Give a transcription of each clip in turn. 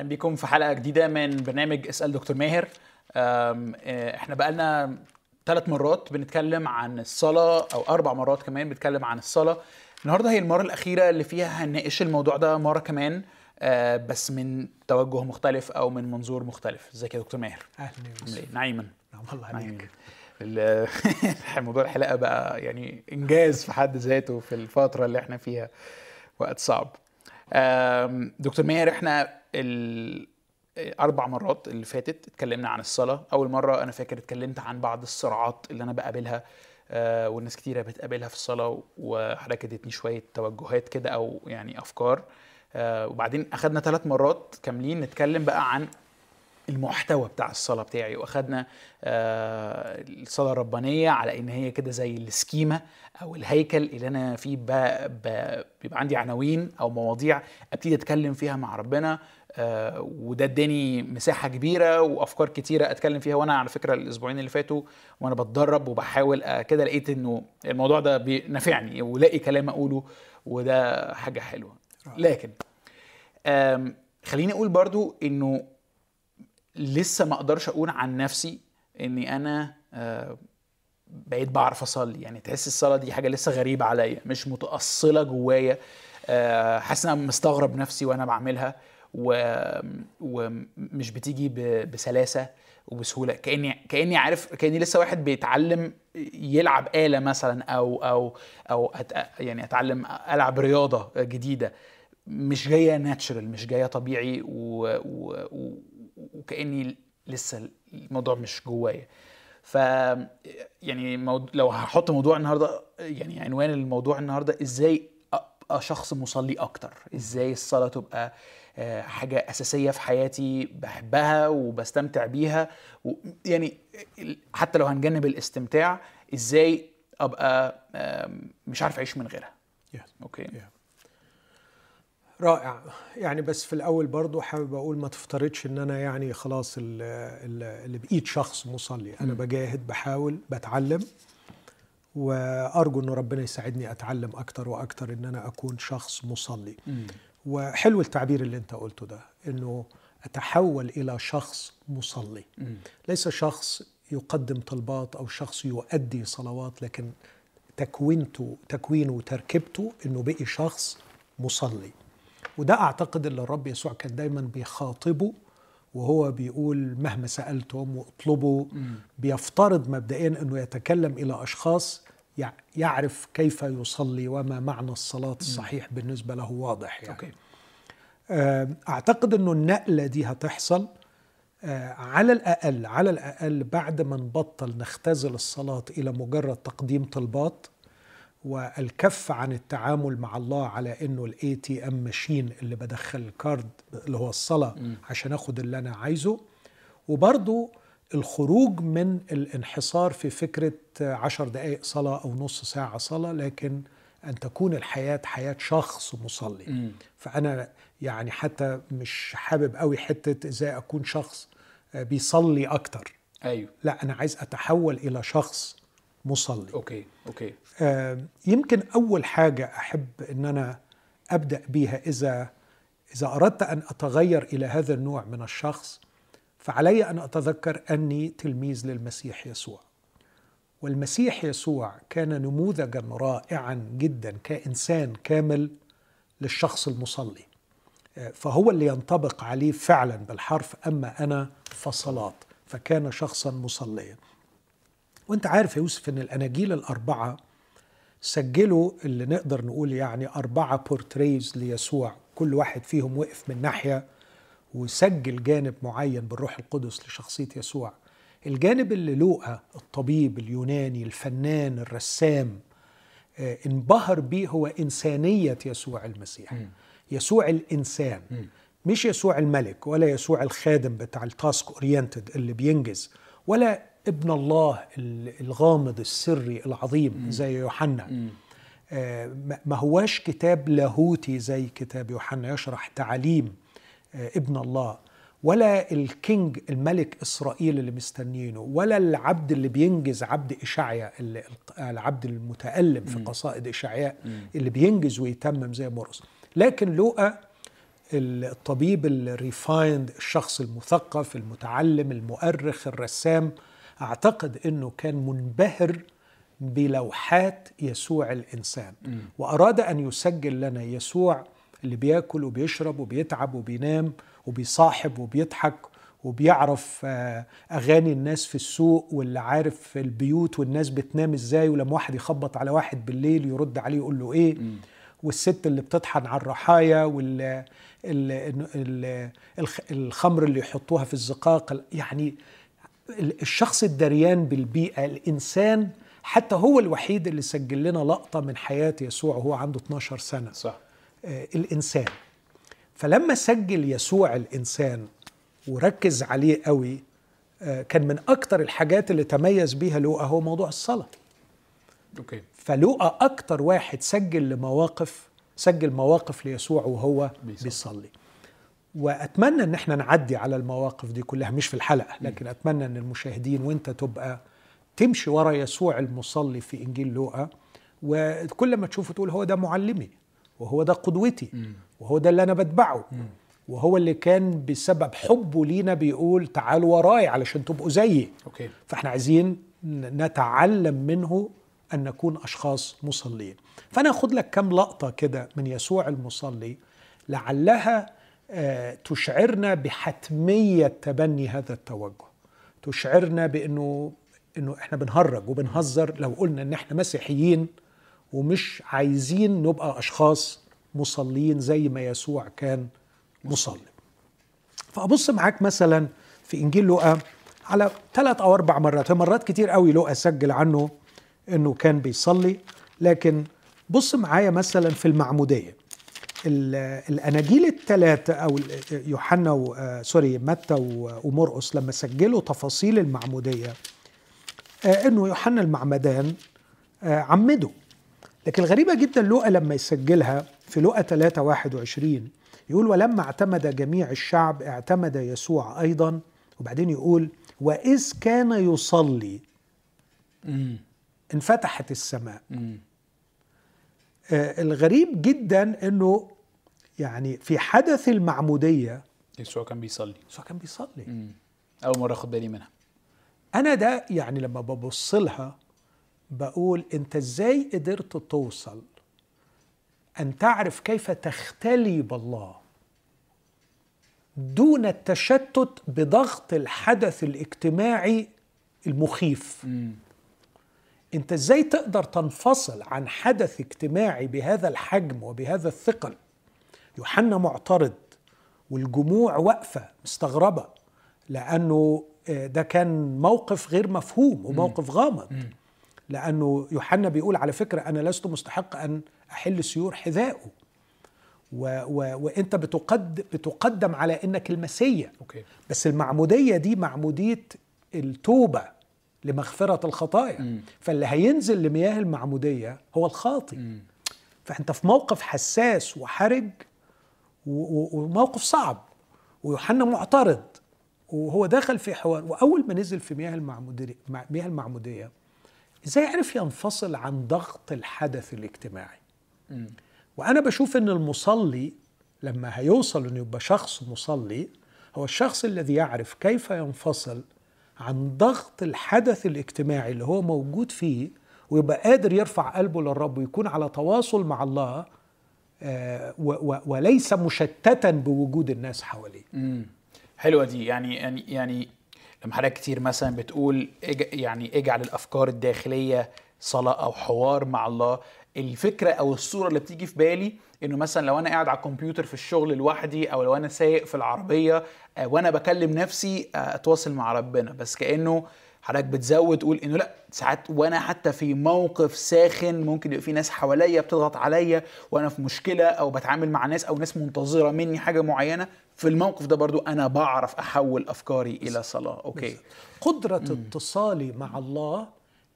أهلا بيكم في حلقة جديدة من برنامج اسأل دكتور ماهر. آه، إحنا بقالنا ثلاث مرات بنتكلم عن الصلاة أو أربع مرات كمان بنتكلم عن الصلاة. النهارده هي المرة الأخيرة اللي فيها هنناقش الموضوع ده مرة كمان آه، بس من توجه مختلف أو من منظور مختلف. إزيك يا دكتور ماهر؟ أهلا إيه؟ نعيما نعم الله عليك. موضوع الحلقة بقى يعني إنجاز في حد ذاته في الفترة اللي إحنا فيها وقت صعب. دكتور ماهر إحنا الأربع مرات اللي فاتت اتكلمنا عن الصلاة. أول مرة أنا فاكر اتكلمت عن بعض الصراعات اللي أنا بقابلها آه، والناس كتيرة بتقابلها في الصلاة وحضرتك اديتني شوية توجهات كده أو يعني أفكار. آه، وبعدين أخدنا ثلاث مرات كاملين نتكلم بقى عن المحتوى بتاع الصلاة بتاعي. واخدنا آه، الصلاة الربانية على إن هي كده زي السكيما أو الهيكل اللي أنا فيه. بيبقى عندي عناوين أو مواضيع أبتدي أتكلم فيها مع ربنا آه، وده اداني مساحة كبيرة وأفكار كتيرة أتكلم فيها. وأنا على فكرة الأسبوعين اللي فاتوا وأنا بتدرب وبحاول آه، كده لقيت إنه الموضوع ده بينفعني ولاقي كلام أقوله وده حاجة حلوة. لكن خليني أقول برضو إنه لسه ما أقدرش أقول عن نفسي اني أنا آه، بقيت بعرف اصلي. يعني تحس الصلاة دي حاجة لسه غريبة عليا مش متأصلة جوايا. آه، حاسس إن أنا مستغرب نفسي وأنا بعملها و- ومش بتيجي ب- بسلاسة وبسهولة. كأني كأني عارف كأني لسه واحد بيتعلم يلعب آلة مثلا أو أو أو أت يعني أتعلم ألعب رياضة جديدة. مش جاية ناتشرال مش جاية طبيعي و... و... وكاني لسه الموضوع مش جوايا ف يعني. لو هحط موضوع النهارده يعني عنوان الموضوع النهارده إزاي أبقى شخص مصلي أكتر إزاي الصلاة تبقى آه، حاجة أساسية في حياتي بحبها وبستمتع بيها و... يعني حتى لو هنجنب الاستمتاع إزاي أبقى مش عارف أعيش من غيرها Yes. أوكي Yeah. رائع. يعني بس في الأول برضو حابب أقول ما تفترضش إن أنا يعني خلاص ال- ال- اللي بإيد شخص مصلي. أنا بجاهد بحاول بتعلم وأرجو إن ربنا يساعدني أتعلم أكتر وأكتر إن أنا أكون شخص مصلي. وحلو التعبير اللي أنت قلته ده إنه أتحول إلى شخص مصلي. ليس شخص يقدم طلبات أو شخص يؤدي صلوات لكن تكوينته تكوينه وتركيبته إنه بقي شخص مصلي. وده أعتقد اللي الرب يسوع كان دايما بيخاطبه وهو بيقول مهما سالتم واطلبوا بيفترض مبدئيا إنه يتكلم إلى أشخاص يع- يعرف كيف يصلي وما معنى الصلاة الصحيح بالنسبة له واضح يعني. أوكي. آم، أعتقد إنه النقلة دي هتحصل آه، على الأقل على الأقل بعد ما نبطل نختزل الصلاة إلى مجرد تقديم طلبات. والكف عن التعامل مع الله على إنه ال ATM machine اللي بدخل ال card اللي هو الصلاة عشان آخد اللي أنا عايزه. وبرضو الخروج من الانحصار في فكرة عشر دقائق صلاة أو نص ساعة صلاة لكن أن تكون الحياة حياة شخص مصلي. فأنا يعني حتى مش حابب قوي حتة إزاي أكون شخص بيصلي أكتر. أيوه. لا أنا عايز أتحول إلى شخص مصلي. okay okay. آه، يمكن أول حاجة أحب إن أنا أبدأ بيها إذا إذا أردت أن أتغير إلى هذا النوع من الشخص فعلي أن أتذكر أني تلميذ للمسيح يسوع. والمسيح يسوع كان نموذجا رائعا جدا كإنسان كامل للشخص المصلي. آه، فهو اللي ينطبق عليه فعلا بالحرف أما أنا فصلاه فكان شخصا مصليا. وانت عارف يا يوسف ان الاناجيل الاربعة سجلوا اللي نقدر نقول يعني اربعة بورتريز ليسوع. كل واحد فيهم وقف من ناحية وسجل جانب معين بالروح القدس لشخصية يسوع. الجانب اللي لوقا الطبيب اليوناني الفنان الرسام آه، انبهر بيه هو إنسانية يسوع المسيح. يسوع الإنسان. مش يسوع الملك ولا يسوع الخادم بتاع ال task oriented اللي بينجز ولا ابن الله ال- الغامض السري العظيم زي يوحنا. آه، ما- هواش كتاب لاهوتي زي كتاب يوحنا يشرح تعاليم آه، ابن الله. ولا ال king الملك إسرائيل اللي مستنيينه ولا العبد اللي بينجز عبد إشعيا العبد المتألم في قصائد إشعياء اللي بينجز ويتمم زي مرقس لكن لوقا الطبيب ال refined الشخص المثقف المتعلم المؤرخ الرسام أعتقد إنه كان منبهر بلوحات يسوع الإنسان وأراد أن يسجل لنا يسوع اللي بياكل وبيشرب وبيتعب وبينام وبيصاحب وبيضحك وبيعرف آه، أغاني الناس في السوق واللي عارف في البيوت والناس بتنام إزاي ولما واحد يخبط على واحد بالليل يرد عليه يقول له إيه. والست اللي بتطحن على الرحايا وال الخمر اللي يحطوها في الزقاق يعني الشخص الدريان بالبيئة الإنسان حتى هو الوحيد اللي سجل لنا لقطة من حياة يسوع وهو عنده 12 سنة. صح. آه الإنسان. فلما سجل يسوع الإنسان وركز عليه قوي آه كان من أكتر الحاجات اللي تميز بيها لوقا هو موضوع الصلاة. Okay. فلوقا أكتر واحد سجل لمواقف سجل مواقف ليسوع وهو بيصلي, بيصلي. وأتمنى إن إحنا نعدي على المواقف دي كلها مش في الحلقة لكن أتمنى إن المشاهدين وأنت تبقى تمشي ورا يسوع المصلي في إنجيل لوقا وكل ما تشوفه تقول هو ده معلمي وهو ده قدوتي وهو ده اللي أنا بتبعه وهو اللي كان بسبب حبه لينا بيقول تعالوا وراي علشان تبقوا زيي. Okay. فإحنا عايزين نتعلم منه أن نكون أشخاص مصلين فأنا اخذ لك كم لقطة كده من يسوع المصلي لعلها تشعرنا بحتمية تبني هذا التوجه. تشعرنا بانه إنه إحنا بنهرج وبنهزر لو قلنا إن إحنا مسيحيين ومش عايزين نبقى أشخاص مصلين زي ما يسوع كان مصلي. فأبص معاك مثلا في إنجيل لوقا على ثلاث أو أربع مرات. مرات كتير قوي لوقا سجل عنه إنه كان بيصلي لكن بص معايا مثلا في المعمودية. الأناجيل الثلاثه أو يوحنا. آه، سوري متى ومرقس لما سجلوا تفاصيل المعمودية آه، إنه يوحنا المعمدان آه، عمده لكن الغريبة جدا لوقا لما يسجلها في لوقا 3 21 يقول ولما اعتمد جميع الشعب اعتمد يسوع أيضا وبعدين يقول وإذ كان يصلي انفتحت السماء. الغريب جدا إنه يعني في حدث المعمودية يسوع كان بيصلي يسوع كان بيصلي مم. أول مرة أخد بالي منها أنا ده يعني لما ببص لها بقول أنت إزاي قدرت توصل أن تعرف كيف تختلي بالله دون التشتت بضغط الحدث الاجتماعي المخيف مم. انت إزاي تقدر تنفصل عن حدث اجتماعي بهذا الحجم وبهذا الثقل؟ يوحنا معترض والجموع واقفة مستغربة لأنه آه، ده كان موقف غير مفهوم وموقف غامض. لأنه يوحنا بيقول على فكرة أنا لست مستحق أن أحل سيور حذائه. و و وأنت بتقد بتقدم على إنك المسيا okay. بس المعمودية دي معمودية التوبة. لمغفرة الخطايا مم. فاللي هينزل لمياه المعمودية هو الخاطئ مم. فأنت في موقف حساس وحرج وموقف صعب ويوحنا معترض وهو دخل في حوار وأول ما نزل في مياه المعموديه مياه المعمودية إزاي عرف ينفصل عن ضغط الحدث الاجتماعي مم. وأنا بشوف إن المصلي لما هيوصل إنه يبقى شخص مصلي هو الشخص الذي يعرف كيف ينفصل عن ضغط الحدث الاجتماعي اللي هو موجود فيه ويبقى قادر يرفع قلبه للرب ويكون على تواصل مع الله آه، وليس مشتتا بوجود الناس حواليه. حلوة دي. يعني يعني يعني لما حضرتك كتير مثلا بتقول يعني اجعل الأفكار الداخلية صلاة أو حوار مع الله الفكرة أو الصورة اللي بتيجي في بالي إنه مثلا لو أنا قاعد على الكمبيوتر في الشغل لوحدي أو لو أنا سايق في العربية آه، وأنا بكلم نفسي آه، أتواصل مع ربنا. بس كأنه حضرتك بتزود تقول إنه لأ ساعات وأنا حتى في موقف ساخن ممكن يبقى في ناس حواليا بتضغط عليا وأنا في مشكلة أو بتعامل مع ناس أو ناس منتظرة مني حاجة معينة. في الموقف ده برضو أنا بعرف أحول أفكاري إلى صلاة. أوكي. قدرة اتصالي مع الله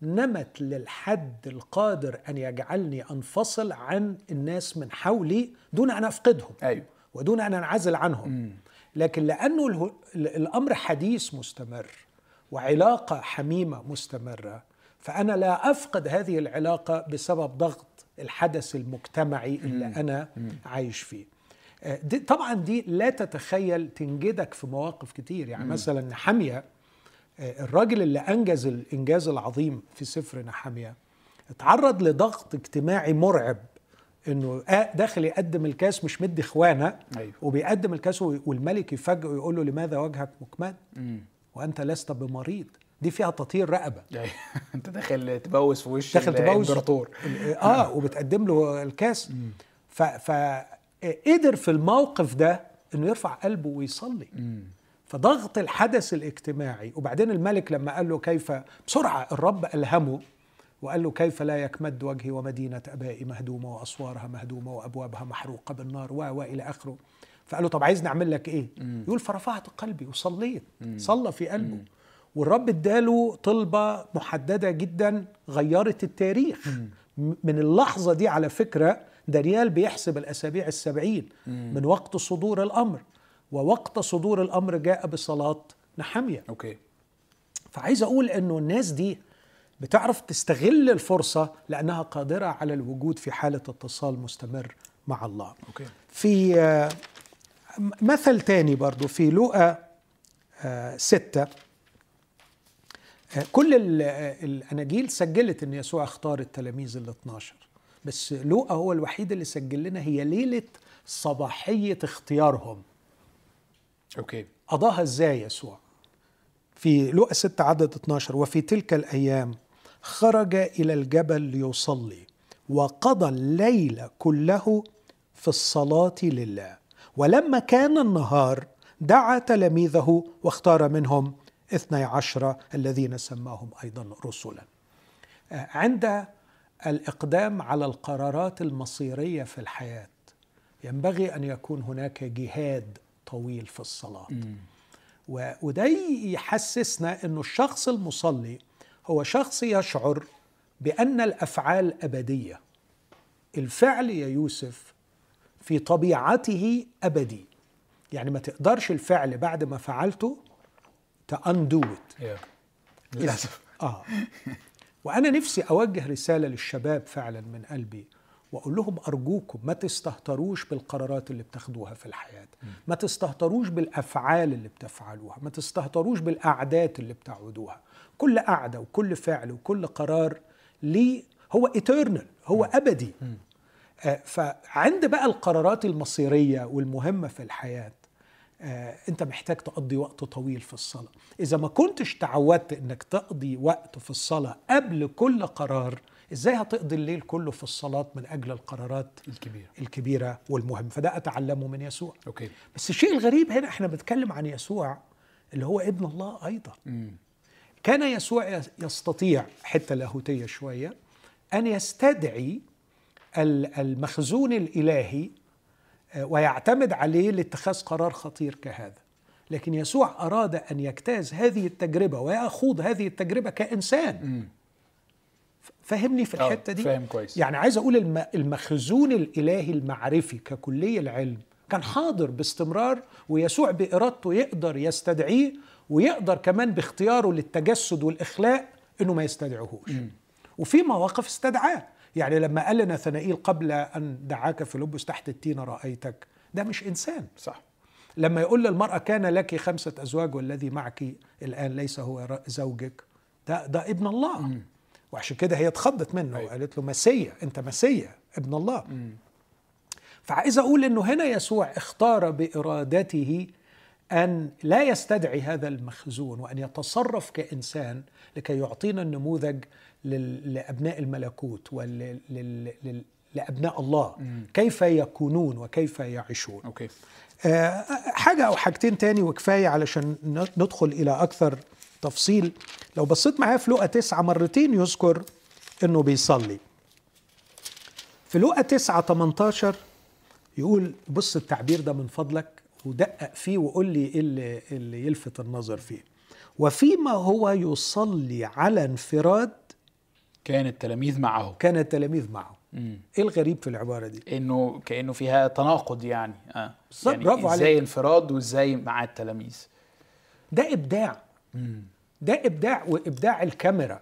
نمت للحد القادر أن يجعلني أنفصل عن الناس من حولي دون أن أفقدهم أيوه. ودون أن أنعزل عنهم. مم. لكن لأنه الأمر حديث مستمر وعلاقة حميمة مستمرة فأنا لا أفقد هذه العلاقة بسبب ضغط الحدث المجتمعي اللي أنا عايش فيه. آه، دي طبعا دي لا تتخيل تنجدك في مواقف كتير. يعني مثلا نحمية آه، الراجل اللي أنجز الإنجاز العظيم في سفر نحمية اتعرض لضغط اجتماعي مرعب إنه آه، داخل يقدم الكاس مش مدي اخوانه أيوه. وبيقدم الكاس والملك يفاجئه ويقول له لماذا وجهك مكمد وأنت لست بمريض. دي فيها تطهير رقبة. أيوه. أنت داخل تبوس في وش داخل تبوس. الامبراطور آه وبتقدم له الكاس. فقدر في الموقف ده إنه يرفع قلبه ويصلي. فضغط الحدث الاجتماعي. وبعدين الملك لما قال له كيف بسرعة الرب ألهمه وقال له كيف لا يكمد وجهي ومدينة أبائي مهدومة وأسوارها مهدومة وأبوابها محروقة بالنار و والى آخره. فقال له طب عايز نعمل لك إيه؟ يقول فرفعت قلبي وصليت. صلى في قلبه. والرب اداله طلبة محددة جدا غيرت التاريخ. من اللحظة دي على فكرة دانيال بيحسب الأسابيع السبعين. من وقت صدور الأمر. ووقت صدور الأمر جاء بصلاة نحمية. Okay. فعايز أقول إنه الناس دي بتعرف تستغل الفرصة لأنها قادرة على الوجود في حالة اتصال مستمر مع الله. Okay. في آه، مثل تاني برضو في لوقا آه، ستة. آه، كل ال- الأناجيل سجلت أن يسوع اختار التلاميذ ال 12 بس لوقا هو الوحيد اللي سجل لنا هي ليلة صباحية اختيارهم. أوكي. قضاها إزاي يسوع؟ في لوقا 6 عدد 12 وفي تلك الأيام خرج إلى الجبل ليصلي وقضى الليل كله في الصلاة لله. ولما كان النهار دعا تلاميذه واختار منهم اثني عشر الذين سماهم أيضا رسلا. آه، عند الإقدام على القرارات المصيرية في الحياة ينبغي أن يكون هناك جهاد طويل في الصلاة. و- وده يحسسنا إنه الشخص المصلي هو شخص يشعر بأن الأفعال أبدية. الفعل يا يوسف في طبيعته أبدي. يعني ما تقدرش الفعل بعد ما فعلته تاندو يا للأسف. آه. وأنا نفسي أوجه رسالة للشباب فعلا من قلبي. وأقول لهم أرجوكم ما تستهتروش بالقرارات اللي بتاخدوها في الحياة ما تستهتروش بالأفعال اللي بتفعلوها ما تستهتروش بالاعداد اللي بتعودوها. كل قعده وكل فعل وكل قرار ليه هو eternal هو أبدي. آه، فعند بقى القرارات المصيرية والمهمة في الحياة آه، أنت محتاج تقضي وقت طويل في الصلاة. إذا ما كنتش تعودت إنك تقضي وقت في الصلاة قبل كل قرار إزاي هتقضي الليل كله في الصلاة من أجل القرارات الكبير الكبيرة والمهمة؟ فده أتعلمه من يسوع. Okay. بس الشيء الغريب هنا إحنا بنتكلم عن يسوع اللي هو ابن الله أيضا. كان يسوع يستطيع حتة لاهوتية شوية أن يستدعي ال- المخزون الإلهي آه، ويعتمد عليه لاتخاذ قرار خطير كهذا. لكن يسوع أراد أن يجتاز هذه التجربة ويخوض هذه التجربة كإنسان. فهمني في آه، الحتة دي؟ فاهم كويس. يعني عايز أقول الم- المخزون الإلهي المعرفي ككلية العلم كان حاضر باستمرار ويسوع بإرادته يقدر يستدعيه ويقدر كمان باختياره للتجسد والإخلاء إنه ما يستدعيهوش وفي مواقف استدعاه. يعني لما قال لناثنائيل قبل أن دعاك فيلبس تحت التين رأيتك. ده مش إنسان. صح. لما يقول للمرأة كان لك خمسة أزواج والذي معك الآن ليس هو زوجك. ده ده ابن الله. وعشان كده هي اتخضت منه. أيوة. وقالت له مسيا أنت مسيا ابن الله. فعايز أقول إنه هنا يسوع اختار بإرادته أن لا يستدعي هذا المخزون وأن يتصرف كإنسان لكي يعطينا النموذج لأبناء الملكوت ولأبناء الله. كيف يكونون وكيف يعيشون. أوكي. آه، حاجة أو حاجتين تاني وكفاية علشان ندخل إلى أكثر تفصيل لو بصيت معايا في لقا تسعة مرتين يذكر إنه بيصلي. في لقا تسعة 18 يقول بص التعبير ده من فضلك ودقق فيه وقول لي إيه اللي, اللي يلفت النظر فيه. وفيما هو يصلي على انفراد كان التلاميذ معه. كان التلاميذ معه. مم. إيه الغريب في العبارة دي؟ إنه كأنه فيها تناقض يعني. آه. يعني برافو إزاي عليك. انفراد وإزاي مع التلاميذ. ده إبداع. ده إبداع وإبداع الكاميرا.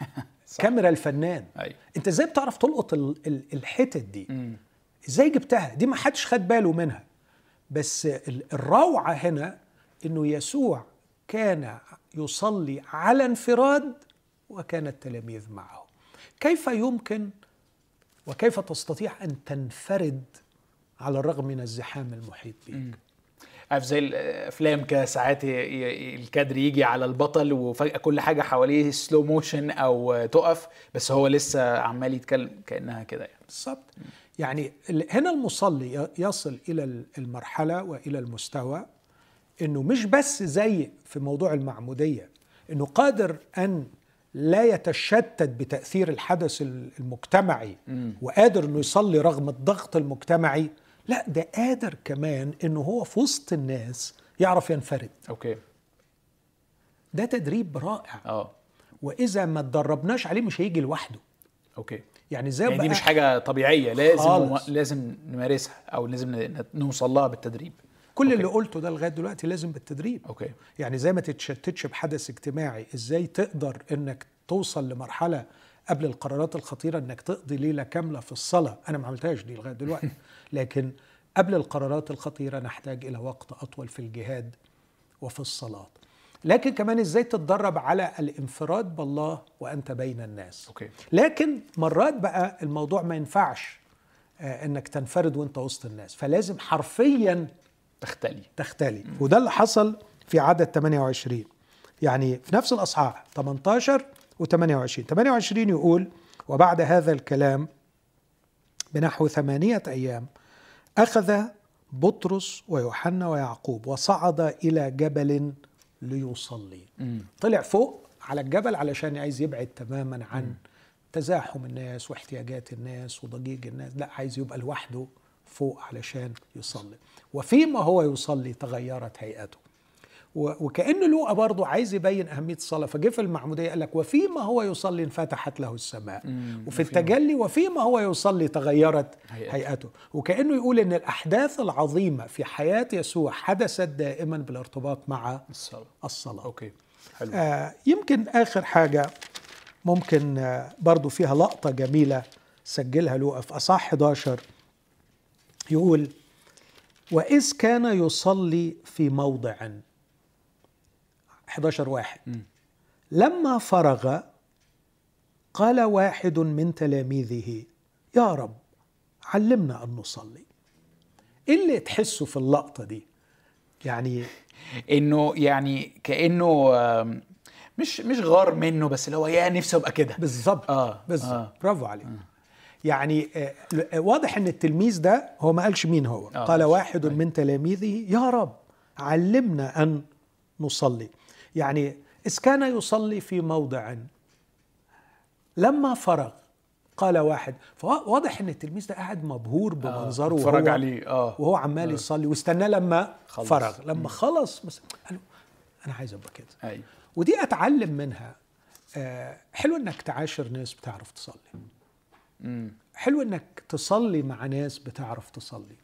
كاميرا الفنان. أيوه. أنت إزاي بتعرف تلقط ال- ال- الحتت دي؟ مم. إزاي جبتها؟ دي ما حدش خد باله منها. بس الروعة هنا إنه يسوع كان يصلي على انفراد وكان التلاميذ معه. كيف يمكن وكيف تستطيع أن تنفرد على الرغم من الزحام المحيط بك عارف زي الأفلام كده ساعات الكادر يجي على البطل وفجأة كل حاجة حواليه سلو موشن أو تقف بس هو لسه عمال يتكلم كأنها كده يعني. بالظبط. يعني هنا المصلي يصل إلى المرحلة وإلى المستوى إنه مش بس زي في موضوع المعمودية إنه قادر أن لا يتشتت بتأثير الحدث المجتمعي وقادر إنه يصلي رغم الضغط المجتمعي لا ده قادر كمان انه هو في وسط الناس يعرف ينفرد. Okay. ده تدريب رائع. آه. وإذا ما تدربناش عليه مش هيجي لوحده. Okay. يعني زي يعني دي مش حاجة طبيعية لازم خالص. لازم نمارسها أو لازم نوصل لها بالتدريب. كل okay. اللي قلته ده لغاية دلوقتي لازم بالتدريب. Okay. يعني زي ما تتشتتش بحدث اجتماعي إزاي تقدر إنك توصل لمرحلة قبل القرارات الخطيرة إنك تقضي ليلة كاملة في الصلاة؟ أنا ما عملتهاش دي لغاية دلوقتي. لكن قبل القرارات الخطيرة نحتاج إلى وقت أطول في الجهاد وفي الصلاة. لكن كمان إزاي تتدرب على الانفراد بالله وأنت بين الناس. أوكي. لكن مرات بقى الموضوع ما ينفعش آه إنك تنفرد وأنت وسط الناس. فلازم حرفيا تختلي. تختلي. وده اللي حصل في عدد 28 يعني في نفس الأصحاح 18 و28 28 يقول وبعد هذا الكلام بنحو ثمانية أيام أخذ بطرس ويوحنا ويعقوب وصعد إلى جبل ليصلي. طلع فوق على الجبل علشان عايز يبعد تماما عن تزاحم الناس واحتياجات الناس وضجيج الناس. لا عايز يبقى لوحده فوق علشان يصلي. وفيما هو يصلي تغيرت هيئته. وكأن لوقا برضه عايز يبين أهمية الصلاة. فجه في المعمودية قال لك وفيما هو يصلي انفتحت له السماء. وفي التجلي وفيما هو يصلي تغيرت هيئته, هيئته. وكأنه يقول إن الأحداث العظيمة في حياة يسوع حدثت دائما بالارتباط مع الصلاة. الصلاة. أوكي حلو. آه يمكن آخر حاجة ممكن آه برضو فيها لقطة جميلة سجلها لوقا في أصح 11 يقول وإذ كان يصلي في موضع 11 واحد. م. لما فرغ قال واحد من تلاميذه يا رب علمنا أن نصلي. إيه اللي تحسه في اللقطة دي؟ يعني إنه يعني كأنه مش مش غار منه بس اللي هو يا نفسي أبقى كده. بالظبط. آه بالظبط. آه. برافو عليك. آه. يعني واضح إن التلميذ ده هو ما قالش مين هو. آه قال واحد آه. من تلاميذه يا رب علمنا أن نصلي. يعني إذ كان يصلي في موضع لما فرغ قال واحد فواضح إن التلميذ ده قاعد مبهور بمنظره آه وهو عليه آه وهو عمال آه. يصلي واستناه لما خلص. فرغ لما خلص قال له أنا عايز أبقى كده أيوه. ودي أتعلم منها آه حلو إنك تعاشر ناس بتعرف تصلي مم. حلو إنك تصلي مع ناس بتعرف تصلي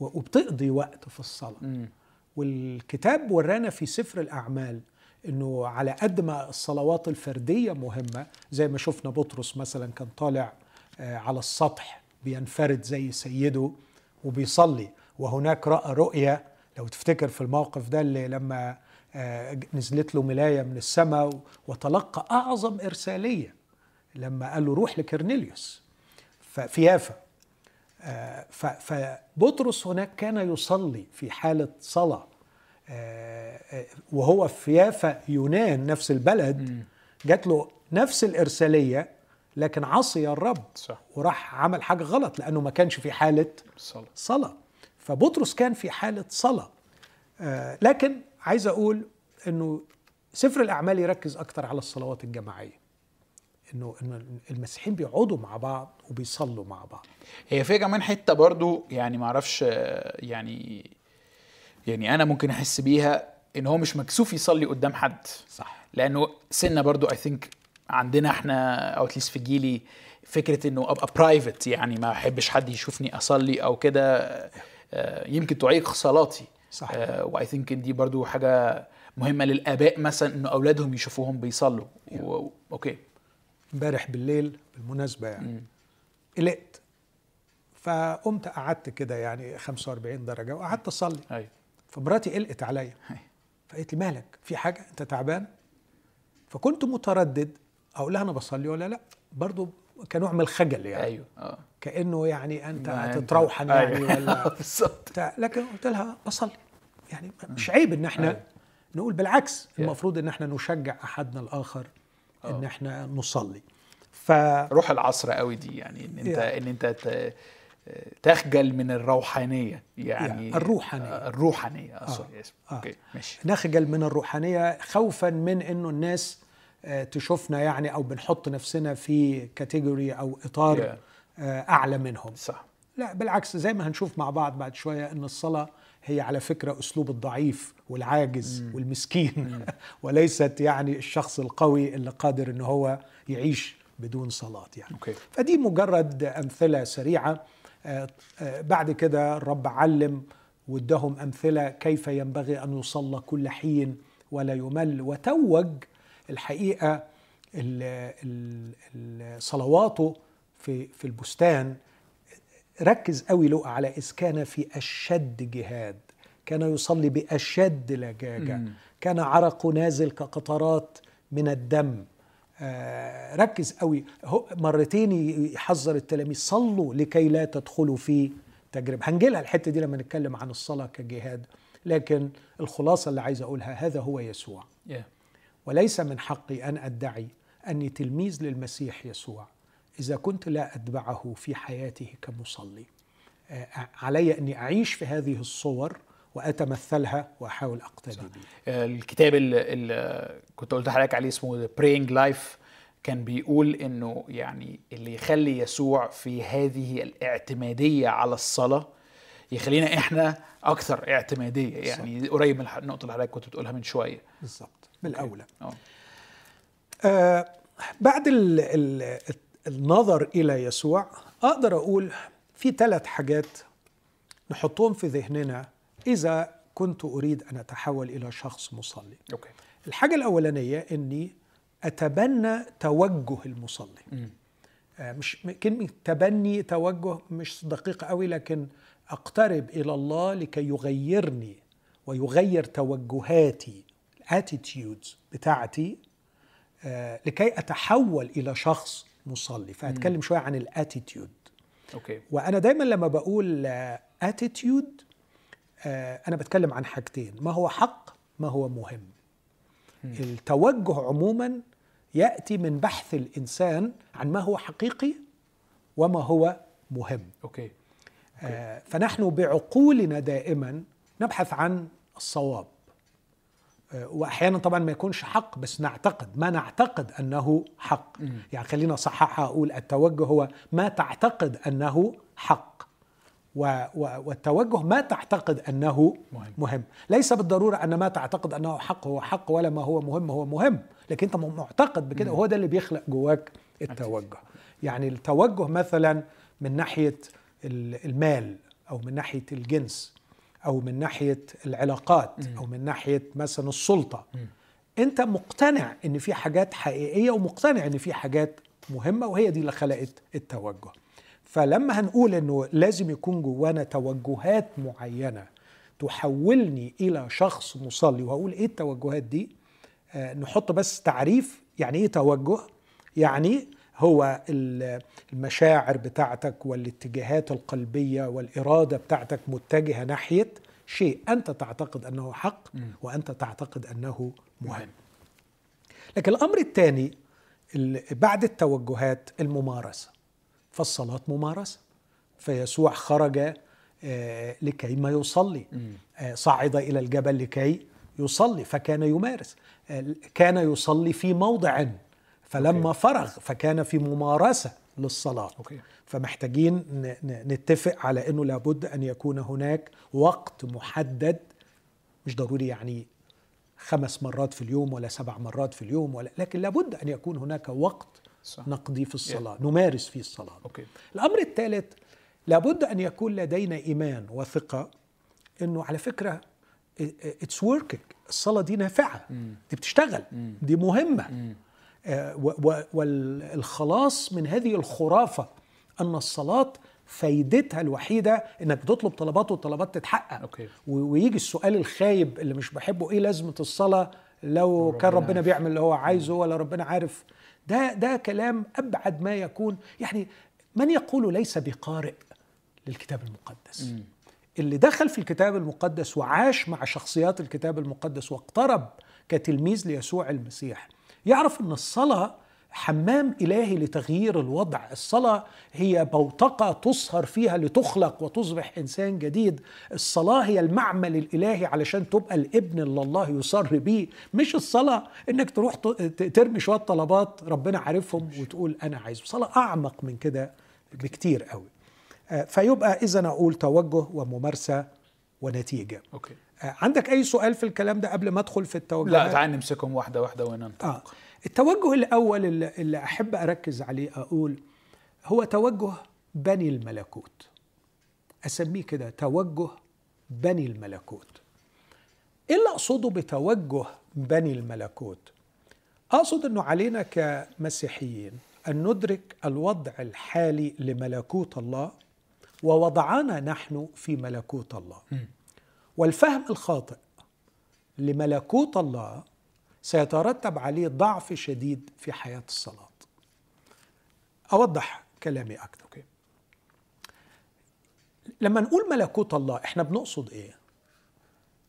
وبتقضي وقت في الصلاة مم. والكتاب ورانا في سفر الأعمال أنه على قد ما الصلوات الفردية مهمة زي ما شفنا بطرس مثلا كان طالع على السطح بينفرد زي سيده وبيصلي وهناك رأى رؤية لو تفتكر في الموقف ده اللي لما نزلت له ملاية من السماء وتلقى أعظم إرسالية لما قال له روح لكرنيليوس. في يافا فبطرس هناك كان يصلي في حالة صلاة وهو في يافا يونان نفس البلد جات له نفس الإرسالية لكن عصي الرب صح. وراح عمل حاجة غلط لأنه ما كانش في حالة صلاة, صلاة. فبطرس كان في حالة صلاة لكن عايز أقول أنه سفر الأعمال يركز أكتر على الصلوات الجماعية إنه إنه المسيحيين بيقعدوا مع بعض وبيصلوا مع بعض. هي فيها كمان حتة برضو يعني ما أعرفش يعني يعني أنا ممكن أحس بيها إن هو مش مكسوف يصلي قدام حد. صح. لأنه سنة برضو I think عندنا إحنا أو at least في جيلي فكرة إنه أبقى private يعني ما أحبش حد يشوفني أصلي أو كده يمكن تعيق صلاتي. صح. و I think دي برضو حاجة مهمة للآباء مثلا إنه أولادهم يشوفوهم بيصلوا. و... أوكي امبارح بالليل بالمناسبة يعني. قلقت. فقمت قعدت كده يعني 45 درجة وقعدت أصلي. أيوه. فمراتي قلقت عليا. أيوة. فقالت لي مالك؟ في حاجة؟ أنت تعبان؟ فكنت متردد. أقول لها أنا بصلي ولا لأ؟ برضو كنوع من الخجل يعني. أيوه. آه. كأنه يعني أنت هتتروحن يعني أيوة. ولا بالظبط. لكن قلت لها بصلي. يعني مش عيب إن إحنا أيوة. نقول بالعكس. المفروض إن إحنا نشجع أحدنا الآخر. إن آه. إحنا نصلي ف روح العصر قوي دي يعني إن أنت Yeah. إن أنت ت- تخجل من الروحانية يعني Yeah. الروحانية. آه، الروحانية آه sorry اسف آه. Okay ماشي نخجل من الروحانية خوفا من إنه الناس آه، تشوفنا يعني أو بنحط نفسنا في category أو إطار Yeah. آه، أعلى منهم صح لا بالعكس زي ما هنشوف مع بعض بعد شوية إن الصلاة هي على فكرة أسلوب الضعيف والعاجز والمسكين. وليست يعني الشخص القوي اللي قادر إن هو يعيش بدون صلاة يعني. أوكي. فدي مجرد أمثلة سريعة. آه، آه، بعد كده الرب علم وادهم أمثلة كيف ينبغي أن يصلى كل حين ولا يمل. وتوج الحقيقة ال- ال- ال- صلواته في في البستان. ركز قوي لقى على إذ كان في أشد جهاد. كان يصلي بأشد لجاجة. كان عرقه نازل كقطرات من الدم. آه، ركز قوي. مرتين يحذر التلاميذ. صلوا لكي لا تدخلوا في تجربة. هنجيلها الحتة دي لما نتكلم عن الصلاة كجهاد. لكن الخلاصة اللي عايز أقولها هذا هو يسوع. Yeah. وليس من حقي أن أدعي أني تلميذ للمسيح يسوع. إذا كنت لا أتبعه في حياته كمصلي. آه، علي أني أعيش في هذه الصور وأتمثلها وأحاول أقتدي بها الكتاب اللي, كنت قلت لحضرتك عليه اسمه Praying Life كان بيقول إنه يعني اللي يخلي يسوع في هذه الاعتمادية على الصلاة يخلينا إحنا أكثر اعتمادية. يعني قريب من النقطه اللي حضرتك كنت بتقولها من شوية. بالضبط. بالاولى أه. آه بعد ال ال النظر إلى يسوع أقدر أقول في ثلاث حاجات نحطهم في ذهننا إذا كنت أريد أن أتحول إلى شخص مصلي. أوكي. الحاجة الأولانية إني أتبنى توجه المصلي. آه، مش م- كلمة تبني توجه مش دقيقة قوي لكن أقترب إلى الله لكي يغيرني ويغير توجهاتي ال attitudes بتاعتي آه، لكي أتحول إلى شخص مصلي. فهتكلم شوية عن ال attitude okay. وأنا دايما لما بقول attitude أنا بتكلم عن حاجتين. ما هو حق ما هو مهم. التوجه عموما يأتي من بحث الإنسان عن ما هو حقيقي وما هو مهم. أوكي. آه، فنحن بعقولنا دائما نبحث عن الصواب. آه، واحيانا طبعا ما يكونش حق بس نعتقد ما نعتقد أنه حق. يعني خلينا اصححها أقول التوجه هو ما تعتقد أنه حق. والتوجه ما تعتقد أنه مهم. مهم. ليس بالضرورة أن ما تعتقد أنه حق هو حق ولا ما هو مهم هو مهم. لكن أنت معتقد بكده. وهو ده اللي بيخلق جواك التوجه. يعني التوجه مثلا من ناحية ال- المال أو من ناحية الجنس أو من ناحية العلاقات أو من ناحية مثلا السلطة. أنت مقتنع إن في حاجات حقيقية ومقتنع إن في حاجات مهمة وهي دي اللي خلقت التوجه. فلما هنقول إنه لازم يكون جوانا توجهات معينة تحولني إلى شخص مصلي وهقول إيه التوجهات دي؟ آه نحط بس تعريف يعني إيه توجه؟ يعني هو ال- المشاعر بتاعتك والاتجاهات القلبية والإرادة بتاعتك متجهة ناحية شيء أنت تعتقد أنه حق وأنت تعتقد أنه مهم. لكن الأمر الثاني ال- بعد التوجهات الممارسة. فالصلاة ممارسة. فيسوع خرج آه، لكي ما يصلي. آه، صعد إلى الجبل لكي يصلي فكان يمارس. آه، كان يصلي في موضع فلما okay. فرغ فكان في ممارسة للصلاة. okay. فمحتاجين نتفق على إنه لابد أن يكون هناك وقت محدد. مش ضروري يعني خمس مرات في اليوم ولا سبع مرات في اليوم ولا لكن لابد أن يكون هناك وقت صح. نقضي في الصلاة نمارس فيه الصلاة. okay الأمر الثالث لابد أن يكون لدينا إيمان وثقة إنه على فكرة it's working الصلاة دي نافعة. دي بتشتغل. دي مهمة. آه، و- و- والخلاص من هذه الخرافة أن الصلاة فايدتها الوحيدة إنك تطلب طلبات والطلبات تتحقق. okay. ويجي السؤال الخايب اللي مش بحبه إيه لازمة الصلاة لو كان ربنا ربنا بيعمل اللي هو عايزه ولا ربنا عارف؟ ده ده كلام أبعد ما يكون. يعني من يقول ليس بقارئ للكتاب المقدس؟ اللي دخل في الكتاب المقدس وعاش مع شخصيات الكتاب المقدس واقترب كتلميذ ليسوع المسيح يعرف إن الصلاة حمام إلهي لتغيير الوضع. الصلاة هي بوتقة تصهر فيها لتخلق وتصبح إنسان جديد. الصلاة هي المعمل الإلهي علشان تبقى الابن اللي الله يصر بيه. مش الصلاة إنك تروح ترمي شوية طلبات ربنا عارفهم وتقول أنا عايز صلاة أعمق من كده بكتير قوي. آه، فيبقى إذا أقول توجه وممارسة ونتيجة. أوكي. آه، عندك أي سؤال في الكلام ده قبل ما أدخل في التوجهات؟ لا تعال نمسكهم واحدة واحدة وننطلق آه. التوجه الأول اللي, اللي أحب أركز عليه أقول هو توجه بني الملكوت. أسميه كده توجه بني الملكوت. إيه اللي أقصده بتوجه بني الملكوت؟ أقصد أنه علينا كمسيحيين أن ندرك الوضع الحالي لملكوت الله ووضعنا نحن في ملكوت الله. والفهم الخاطئ لملكوت الله سيترتب عليه ضعف شديد في حياة الصلاة. أوضح كلامي أكثر أوكي؟ لما نقول ملكوت الله إحنا بنقصد إيه؟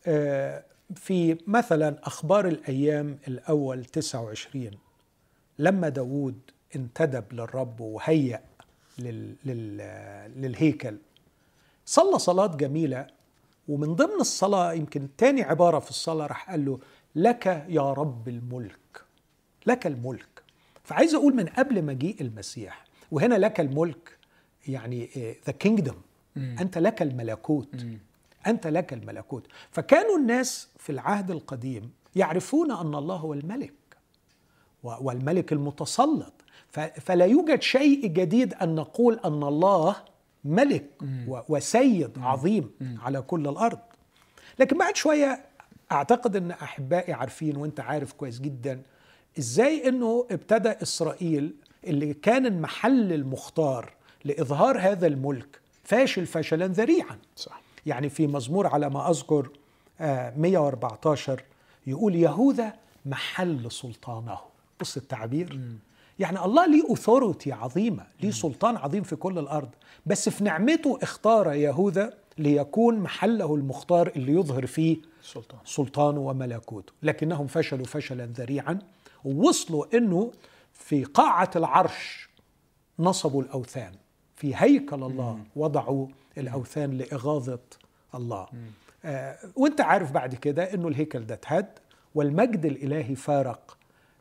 آه في مثلا أخبار الأيام الأول 29 لما داود انتدب للرب وهيأ لل لل للهيكل صلى صلاة جميلة ومن ضمن الصلاة يمكن تاني عبارة في الصلاة راح قال له لك يا رب الملك لك الملك. فعايز أقول من قبل مجيء المسيح وهنا لك الملك يعني ذا كينجدم أنت لك الملكوت. أنت لك الملكوت. فكانوا الناس في العهد القديم يعرفون أن الله هو الملك والملك المتسلط. فلا يوجد شيء جديد أن نقول أن الله ملك وسيد عظيم على كل الأرض. لكن بعد شوية أعتقد إن أحبائي عارفين وأنت عارف كويس جدا إزاي إنه ابتدى إسرائيل اللي كان المحل المختار لإظهار هذا الملك فاشل فشلا ذريعا. صح. يعني في مزمور على ما أذكر آه، 114 يقول يهوذا محل سلطانه. بص التعبير. يعني الله ليه أثورتي عظيمة ليه سلطان عظيم في كل الأرض. بس في نعمته اختار يهوذا ليكون محله المختار اللي يظهر فيه السلطان سلطانه وملكوته لكنهم فشلوا فشلا ذريعا ووصلوا إنه في قاعة العرش نصبوا الأوثان. في هيكل الله وضعوا الأوثان لإغاظة الله. آه وأنت عارف بعد كده إنه الهيكل ده اتهد والمجد الإلهي فارق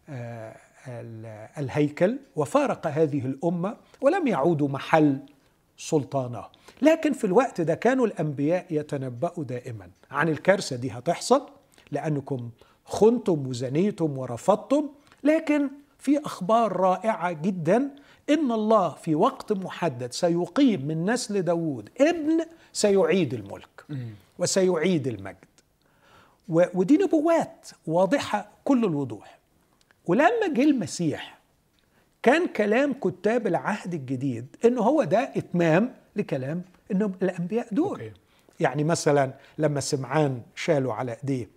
آه ال- الهيكل وفارق هذه الأمة ولم يعودوا محل سلطانه. لكن في الوقت ده كانوا الأنبياء يتنبأوا دائما. عن الكارثة دي هتحصل لأنكم خنتم وزنيتم ورفضتم لكن في أخبار رائعة جدا إن الله في وقت محدد سيقيم من نسل داوود ابن سيعيد الملك وسيعيد المجد. ودي نبوات واضحة كل الوضوح. ولما جه المسيح كان كلام كتاب العهد الجديد انه هو ده إتمام لكلام انه الأنبياء دول. okay. يعني مثلا لما سمعان شالوا على إيديه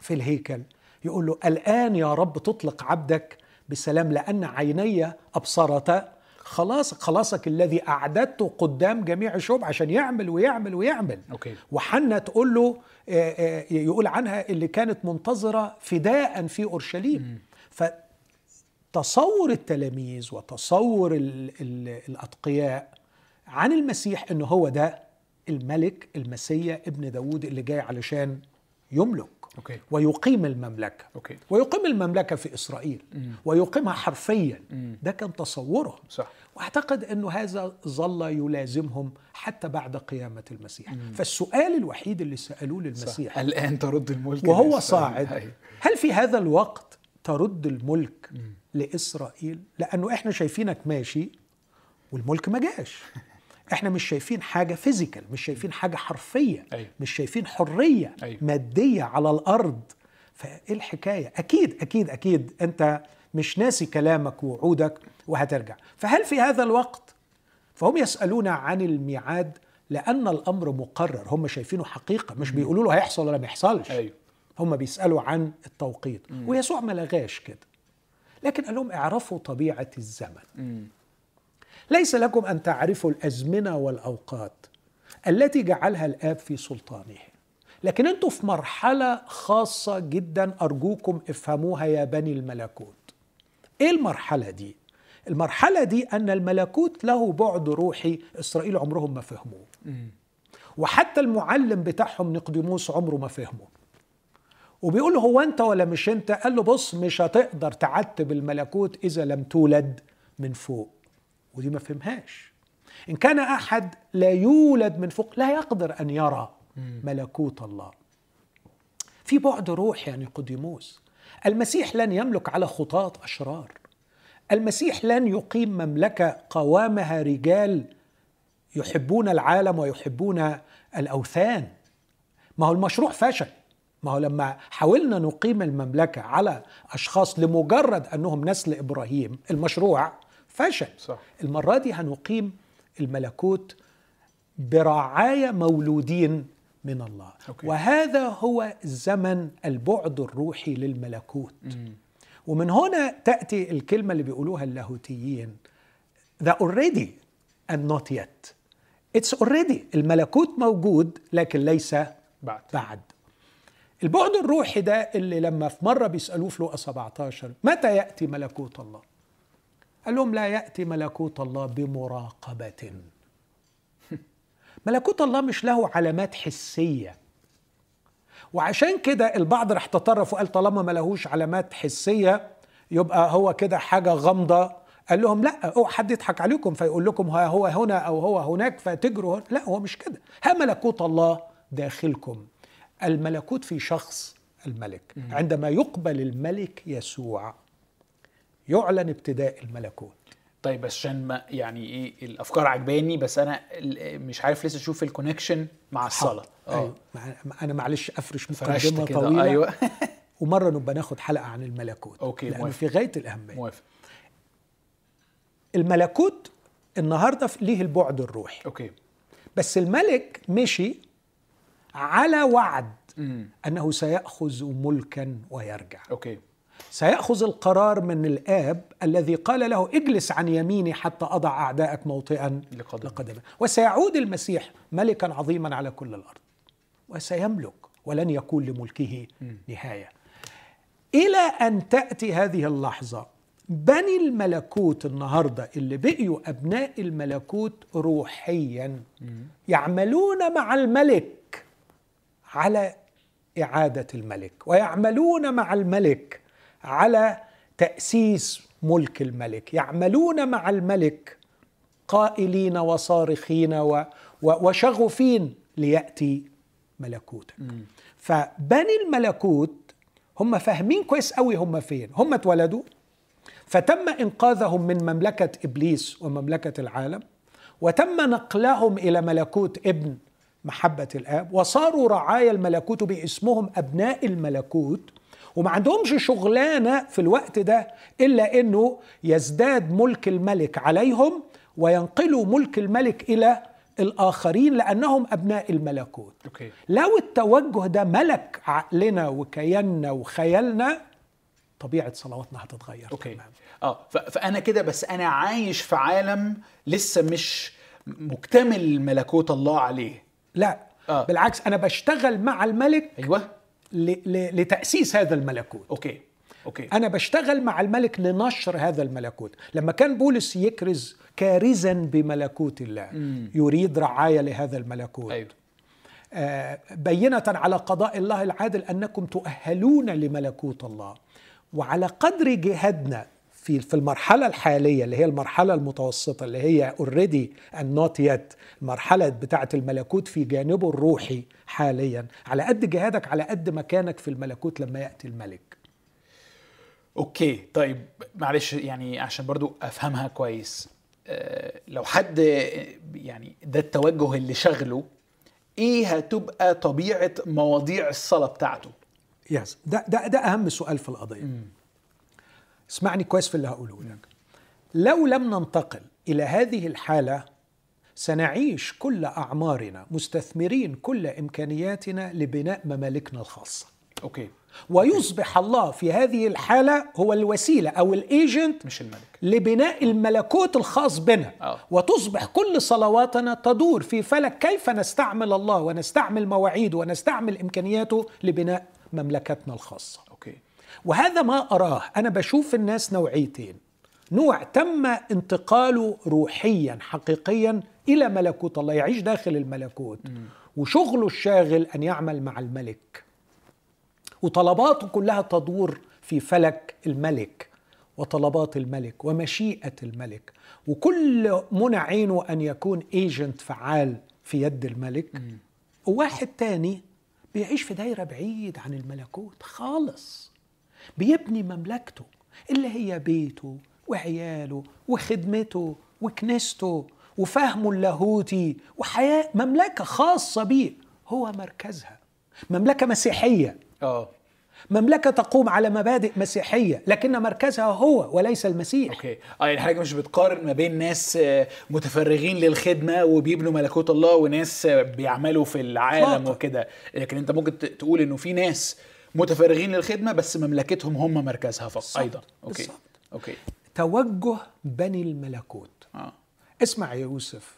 في الهيكل يقول له الآن يا رب تطلق عبدك بسلام لأن عيني ابصرتا خلاص خلاصك الذي اعددته قدام جميع الشعوب عشان يعمل ويعمل ويعمل. okay. وحنة تقول له آه، آه، يقول عنها اللي كانت منتظرة فداء في أورشليم. فتصور التلاميذ وتصور ال ال الأتقياء عن المسيح إنه هو ده الملك المسيا ابن داوود اللي جاي علشان يملك okay. ويقيم المملكة. okay. ويقيم المملكة في إسرائيل. ويقيمها حرفيا. ده كان تصورهم صح. واعتقد إنه هذا ظل يلازمهم حتى بعد قيامة المسيح. فالسؤال الوحيد اللي سألوه للمسيح الآن ترد الملك وهو. صاعد أيوة. هل في هذا الوقت ترد الملك لإسرائيل؟ لأنه إحنا شايفينك ماشي والملك ما جاش. إحنا مش شايفين حاجة فيزيكال مش شايفين حاجة حرفية أيوة. مش شايفين حرية أيوة. مادية على الأرض. فإيه الحكاية؟ أكيد أكيد أكيد أنت مش ناسي كلامك ووعودك وهترجع. فهل في هذا الوقت؟ فهم يسألون عن الميعاد لأن الأمر مقرر. هم شايفينه حقيقة مش بيقولوا له هيحصل ولا ما يحصلش. أيوه. هم بيسألوا عن التوقيت. ويسوع ما لغاش كده. لكن قال لهم اعرفوا طبيعة الزمن. مم. ليس لكم أن تعرفوا الأزمنة والأوقات التي جعلها الآب في سلطانه. لكن أنتوا في مرحلة خاصة جدا أرجوكم افهموها يا بني الملكوت. إيه المرحلة دي؟ المرحلة دي أن الملكوت له بعد روحي إسرائيل عمرهم ما فهموه. وحتى المعلم بتاعهم نقديموس عمره ما فهمه. وبيقول له هو أنت ولا مش أنت؟ قال له بص مش هتقدر تعتب الملكوت إذا لم تولد من فوق. ودي ما فهمهاش. إن كان أحد لا يولد من فوق لا يقدر أن يرى ملكوت الله. في بعد روحي يا نيقوديموس المسيح لن يملك على خطاة أشرار. المسيح لن يقيم مملكة قوامها رجال يحبون العالم ويحبون الأوثان. ما هو المشروع فشل. ما هو لما حاولنا نقيم المملكة على أشخاص لمجرد أنهم نسل إبراهيم المشروع فشل. صح. المرة دي هنقيم الملكوت برعاية مولودين من الله. أوكي. وهذا هو زمن البعد الروحي للملكوت. ومن هنا تأتي الكلمة اللي بيقولوها اللاهوتيين. The already and not yet. It's already. الملكوت موجود لكن ليس بعد. بعد. البعد الروحي ده اللي لما في مرة بيسألوه في لوقا 17 متى يأتي ملكوت الله؟ قال لهم لا يأتي ملكوت الله بمراقبة. ملكوت الله مش له علامات حسية. وعشان كده البعض راح تطرف وقال طالما ما لهوش علامات حسية يبقى هو كده حاجة غامضة. قال لهم لا اوعى حد يضحك عليكم فيقول لكم ها هو هنا أو هو هناك فتجروا هنا. لا هو مش كده. ها ملكوت الله داخلكم. الملكوت في شخص الملك. عندما يقبل الملك يسوع. يعلن ابتداء الملكوت. طيب بس عشان ما يعني إيه الأفكار عجباني بس أنا مش عارف لسه أشوف الكونكشن مع الصلاة. أيوة. مع- أنا معلش أفرش مقدمة طويلة. أيوه. ومرة نبقى ناخد حلقة عن الملكوت. okay، لأنه موافق. في غاية الأهمية. موافق. الملكوت النهارده ليه البعد الروحي. okay. بس الملك مشي على وعد امم أنه سيأخذ ملكا ويرجع. okay. سيأخذ القرار من الآب الذي قال له اجلس عن يميني حتى أضع اعدائك موطئا. لقدمك وسيعود المسيح ملكا عظيما على كل الأرض. وسيملك ولن يكون لملكه نهاية. إلى أن تأتي هذه اللحظة بني الملكوت النهارده اللي بقيوا أبناء الملكوت روحيا يعملون مع الملك على إعادة الملك ويعملون مع الملك على تأسيس ملك الملك. يعملون مع الملك قائلين وصارخين و و وشغفين ليأتي ملكوتك. فبني الملكوت هم فاهمين كويس قوي هم فين. هم اتولدوا فتم إنقاذهم من مملكة إبليس ومملكة العالم وتم نقلهم إلى ملكوت ابن محبة الآب وصاروا رعايا الملكوت باسمهم أبناء الملكوت وما عندهمش شغلانة في الوقت ده إلا إنه يزداد ملك الملك عليهم وينقلوا ملك الملك إلى الآخرين لأنهم أبناء الملكوت okay لو التوجه ده ملك عقلنا وكياننا وخيالنا طبيعة صلواتنا هتتغير okay تمام. آه فأنا كده بس أنا عايش في عالم لسه مش مكتمل ملكوت الله عليه لا آه. بالعكس أنا بشتغل مع الملك أيوه. لتأسيس هذا الملكوت. okay. okay. أنا بشتغل مع الملك لنشر هذا الملكوت. لما كان بولس يكرز كارزا بملكوت الله يريد رعاية لهذا الملكوت. أيوه. آه، بينة على قضاء الله العادل أنكم تؤهلون لملكوت الله. وعلى قدر جهادنا في في المرحلة الحالية اللي هي المرحلة المتوسطة اللي هي already and not yet المرحلة بتاعة الملكوت في جانبه الروحي حاليا. على قد جهادك على قد مكانك في الملكوت لما يأتي الملك. okay طيب معلش يعني عشان برضو أفهمها كويس آه، لو حد يعني ده التوجه اللي شغله إيه هتبقى طبيعة مواضيع الصلاة بتاعته؟ yes ده ده ده أهم سؤال في القضية. اسمعني كويس في اللي هقوله لك. لو لم ننتقل إلى هذه الحالة سنعيش كل أعمارنا مستثمرين كل إمكانياتنا لبناء ممالكنا الخاصة. okay. ويصبح الله في هذه الحالة هو الوسيلة أو ال agent مش الملك. لبناء الملكوت الخاص بنا. آه. وتصبح كل صلواتنا تدور في فلك كيف نستعمل الله ونستعمل مواعيده ونستعمل إمكانياته لبناء مملكتنا الخاصة. أوكي وهذا ما أراه. أنا بشوف الناس نوعيتين. نوع تم انتقاله روحيا حقيقيا إلى ملكوت الله يعيش داخل الملكوت. وشغله الشاغل أن يعمل مع الملك. وطلباته كلها تدور في فلك الملك وطلبات الملك ومشيئة الملك. وكل منى عينه أن يكون agent فعال في يد الملك. وواحد تاني بيعيش في دايرة بعيد عن الملكوت خالص. بيبني مملكته اللي هي بيته وعياله وخدمته وكنيسته وفهمه اللاهوتي وحياة مملكة خاصة بيه. هو مركزها. مملكة مسيحية. آه. مملكة تقوم على مبادئ مسيحية لكن مركزها هو وليس المسيح. أوكي. آه يعني حضرتك مش بتقارن ما بين ناس آه، متفرغين للخدمة وبيبنوا ملكوت الله وناس آه، بيعملوا في العالم. وكده. لكن أنت ممكن تقول إنه في ناس متفرغين للخدمة بس مملكتهم هم مركزها فقط. أيضا. okay. okay. توجه بني الملكوت. آه. اسمع يا يوسف.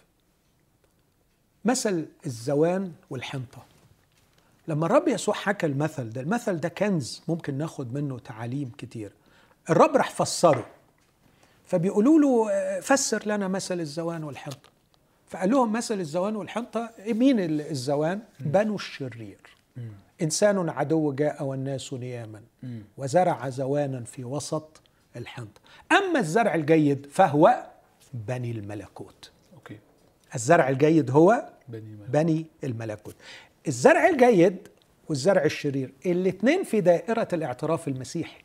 مثل الزوان والحنطة. لما الرب يسوع حكى المثل ده المثل ده كنز ممكن ناخد منه تعاليم كتير. الرب راح فسره. فبيقولوا له آه، فسر لنا مثل الزوان والحنطة. فقال لهم مثل الزوان والحنطة مين ال- الزوان؟ بنو الشرير. إنسان عدو جاء والناس نياما وزرع زوانا في وسط الحنطة أما الزرع الجيد فهو بني الملكوت. أوكي. الزرع الجيد هو بني الملك. بني الملكوت. الزرع الجيد والزرع الشرير الاثنين في دائرة الاعتراف المسيحي.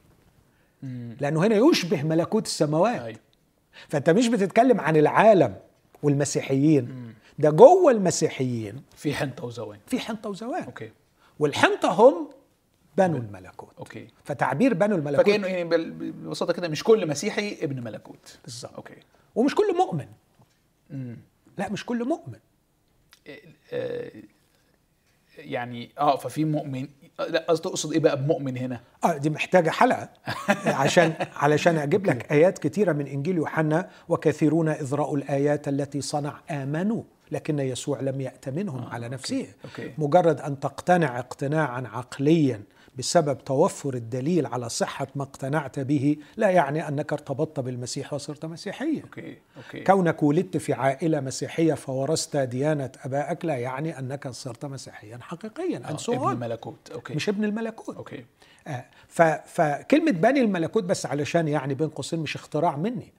لأنه هنا يشبه ملكوت السماوات. أيوه. فأنت مش بتتكلم عن العالم والمسيحيين. ده جوه المسيحيين في حنطة وزوان. في حنطة وزوان. okay. والحنطة هم بنو الملكوت. okay. فتعبير بنو الملكوت فكأنه يعني ببساطة كده مش كل مسيحي ابن ملكوت. بالظبط. okay. ومش كل مؤمن. امم لا مش كل مؤمن. آه، يعني آه ففي مؤمن لا قصدي تقصد إيه بقى بمؤمن هنا؟ آه دي محتاجة حلقة. عشان علشان أجيب لك آيات كتيره من إنجيل يوحنا وكثيرون إذ رأوا الآيات التي صنع آمنوا. لكن يسوع لم يأت منهم آه، على أوكي، نفسه. أوكي. مجرد أن تقتنع اقتناعا عقليا بسبب توفر الدليل على صحة ما اقتنعت به لا يعني أنك ارتبطت بالمسيح وصرت مسيحيا. أوكي أوكي. كونك ولدت في عائلة مسيحية فورثت ديانة آبائك لا يعني أنك صرت مسيحيا حقيقيا آه، ابن ملكوت أوكي. مش ابن الملكوت. ف- فكلمة بني الملكوت بس علشان يعني بين قوسين مش اختراع مني.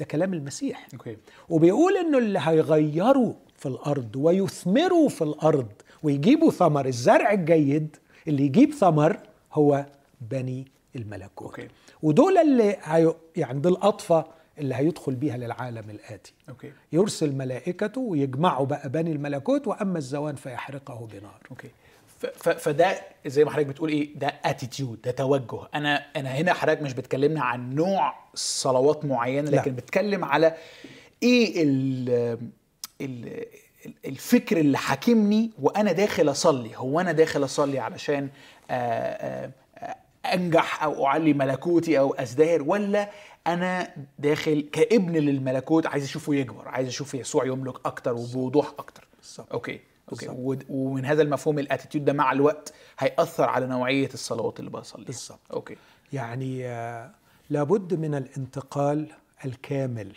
ده كلام المسيح. أوكي. وبيقول إنه اللي هيغيروا في الأرض ويثمروا في الأرض ويجيبوا ثمر الزرع الجيد اللي يجيب ثمر هو بني الملكوت. أوكي. ودول اللي هي يعني دي القاطفة اللي هيدخل بيها للعالم الآتي. أوكي. يرسل ملائكته ويجمعوا بقى بني الملكوت وأما الزوان فيحرقه بنار. ف- فده زي ما حضرتك بتقول إيه ده attitude ده توجه أنا أنا هنا حضرتك مش بتكلمنا عن نوع صلوات معينة لا. لكن بتكلم على إيه ال ال الفكر اللي حاكمني وأنا داخل أصلي هو أنا داخل أصلي علشان آه، آه، آه، أنجح أو أعلي ملكوتي أو أزدهر ولا أنا داخل كابن للملكوت عايز أشوفه يكبر عايز أشوف يسوع يملك أكتر وبوضوح أكتر بالظبط. أوكي أوكي ومن هذا المفهوم ال attitude ده مع الوقت هيأثر على نوعية الصلوات اللي بصليها. بالظبط. أوكي. يعني آه، لابد من الانتقال الكامل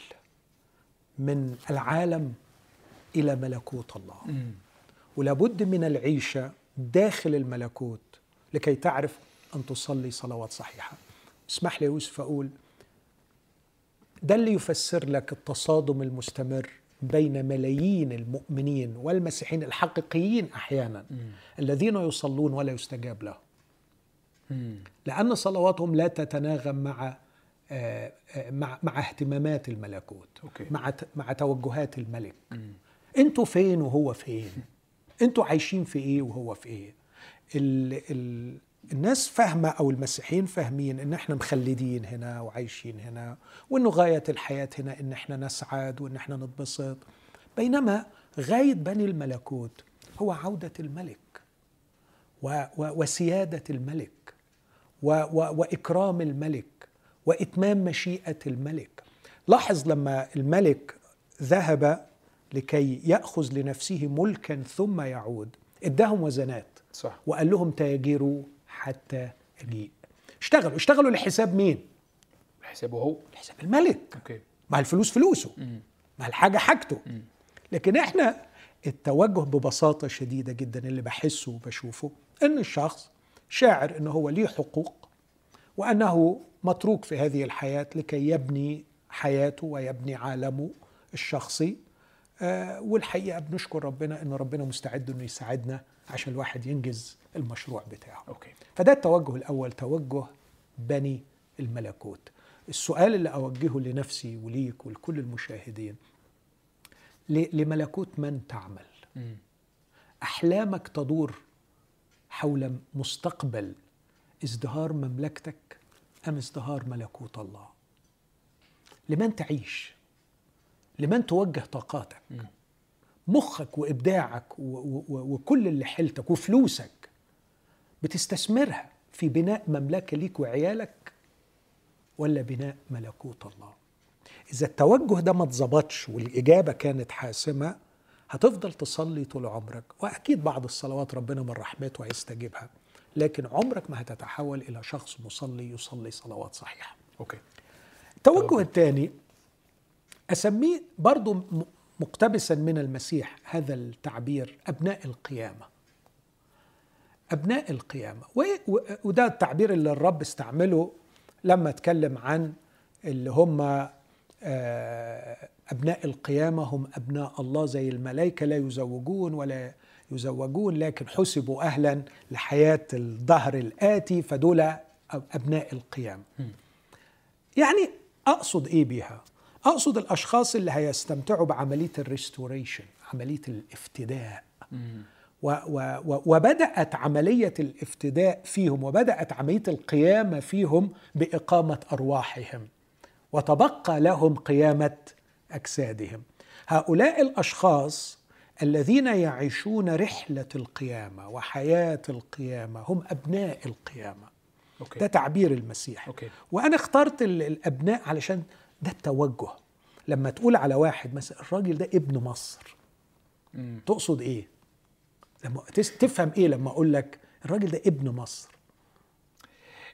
من العالم إلى ملكوت الله. ولابد من العيشة داخل الملكوت لكي تعرف أن تصلي صلوات صحيحة. اسمح لي يوسف أقول ده اللي يفسر لك التصادم المستمر بين ملايين المؤمنين والمسيحيين الحقيقيين أحيانا الذين يصلون ولا يستجاب لهم لأن صلواتهم لا تتناغم مع آه، آه، مع مع اهتمامات الملكوت أوكي. مع مع توجهات الملك. أنتوا فين وهو فين؟ أنتوا عايشين في إيه وهو في إيه؟ ال ال الناس فاهمة أو المسيحيين فاهمين إن إحنا مخلدين هنا وعايشين هنا وإنه غاية الحياة هنا إن إحنا نسعد وإن إحنا نتبسط. بينما غاية بني الملكوت هو عودة الملك و و وسيادة الملك و و وإكرام الملك وإتمام مشيئة الملك. لاحظ لما الملك ذهب لكي يأخذ لنفسه ملكا ثم يعود اداهم وزنات صح. وقال لهم تاجروا حتى أجيء اشتغلوا. اشتغلوا لحساب مين؟ حسابه هو. لحساب الملك. أوكي. ما الفلوس فلوسه. ما الحاجة حاجته. لكن إحنا التوجه ببساطة شديدة جدا اللي بحسه وبشوفه إن الشخص شاعر إنه هو ليه حقوق وأنه متروك في هذه الحياة لكي يبني حياته ويبني عالمه الشخصي. آه والحقيقة بنشكر ربنا إن ربنا مستعد إنه يساعدنا عشان الواحد ينجز المشروع بتاعه. أوكي. فده التوجه الأول توجه بني الملكوت. السؤال اللي أوجهه لنفسي وليك ولكل المشاهدين لملكوت من تعمل؟ مم. أحلامك تدور حول مستقبل ازدهار مملكتك أم ازدهار ملكوت الله؟ لمن تعيش؟ لمن توجه طاقاتك؟ مخك وإبداعك و- و- و- وكل اللي حيلتك وفلوسك بتستثمرها في بناء مملكة ليك وعيالك ولا بناء ملكوت الله. إذا التوجه ده ما اتظبطش والإجابة كانت حاسمة هتفضل تصلي طول عمرك. وأكيد بعض الصلوات ربنا من رحمته هيستجيبها لكن عمرك ما هتتحول إلى شخص مصلي يصلي صلوات صحيحة. أوكي. التوجه الثاني أسميه برضو مقتبسا من المسيح هذا التعبير أبناء القيامة. أبناء القيامة. و- و- وده التعبير اللي الرب استعمله لما اتكلم عن اللي هم آه، أبناء القيامة. هم أبناء الله زي الملائكة لا يزوجون ولا يزوجون لكن حسبوا أهلا لحياة الظهر الآتي فدول أبناء القيامة. يعني أقصد إيه بيها؟ أقصد الأشخاص اللي هيستمتعوا بعملية الريستوريشن عملية الافتداء. و و و وبدأت عملية الافتداء فيهم وبدأت عملية القيامة فيهم بإقامة أرواحهم وتبقى لهم قيامة أجسادهم. هؤلاء الأشخاص الذين يعيشون رحلة القيامة وحياة القيامة هم أبناء القيامة. أوكي. ده تعبير المسيح. أوكي. وأنا اخترت ال- الأبناء علشان ده التوجه لما تقول على واحد مثلا الراجل ده ابن مصر مم. تقصد إيه لما تفهم إيه لما أقول لك الراجل ده ابن مصر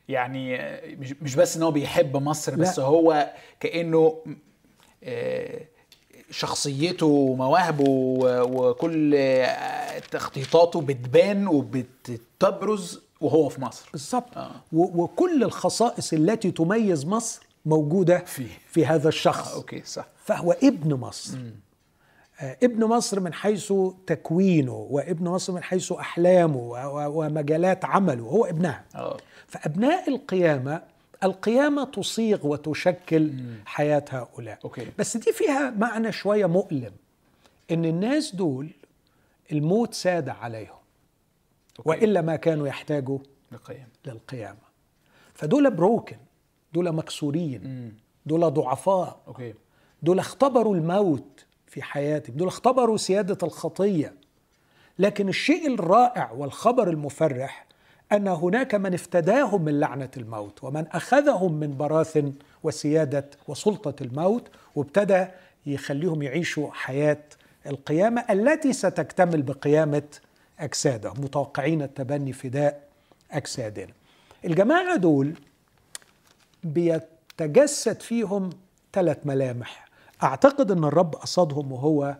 يعني مش مش بس إن هو بيحب مصر بس لا. هو كأنه آه، شخصيته ومواهبه وكل تخطيطاته بتبان وبتبرز وهو في مصر بالظبط آه. وكل الخصائص التي تميز مصر موجودة فيه. في هذا الشخص. آه، أوكي صح. فهو ابن مصر. آه، ابن مصر من حيث تكوينه وابن مصر من حيث أحلامه ومجالات عمله. هو ابنها. آه. فأبناء القيامة القيامة تصيغ وتشكل حياة هؤلاء. أوكي. بس دي فيها معنى شوية مؤلم إن الناس دول الموت ساد عليهم أوكي. وإلا ما كانوا يحتاجوا القيم للقيامة. فدول broken دول مكسورين. دول ضعفاء. أوكي. دول اختبروا الموت في حياتهم دول اختبروا سيادة الخطية. لكن الشيء الرائع والخبر المفرح أن هناك من افتداهم من لعنة الموت ومن أخذهم من براثن وسيادة وسلطة الموت وابتدى يخليهم يعيشوا حياة القيامة التي ستكتمل بقيامة أجسادهم متوقعين التبني فداء أجسادنا. الجماعة دول بيتجسد فيهم ثلاث ملامح. أعتقد إن الرب قصدهم وهو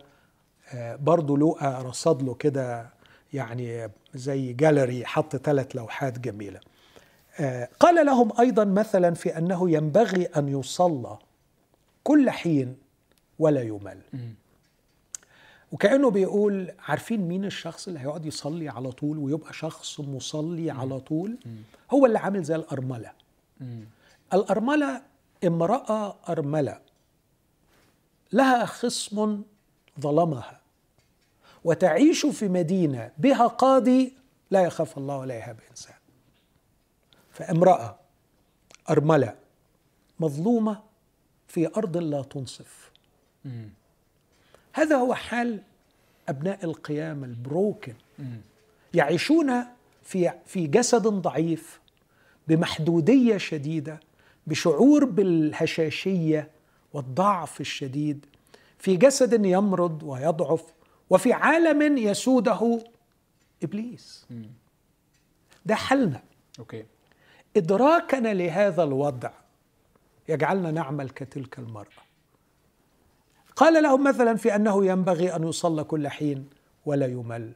آه، برضه لوقا رصد له كده يعني زي جاليري حط ثلاث لوحات جميلة. آه، قال لهم أيضا مثلا في أنه ينبغي أن يصلى كل حين ولا يمل. وكأنه بيقول عارفين مين الشخص اللي هيقعد يصلي على طول ويبقى شخص مصلي على طول؟ هو اللي عامل زي الأرملة. الأرملة امرأة أرملة لها خصم ظلمها وتعيش في مدينة بها قاضي لا يخاف الله ولا يهاب إنسان فامرأة أرملة مظلومة في أرض لا تنصف. هذا هو حال أبناء القيامه البروكن يعيشون في في جسد ضعيف بمحدودية شديدة بشعور بالهشاشية والضعف الشديد. في جسد يمرض ويضعف وفي عالم يسوده إبليس. ده حلنا أوكي. إدراكنا لهذا الوضع يجعلنا نعمل كتلك المرأة. قال لهم مثلا في أنه ينبغي أن يصلى كل حين ولا يمل.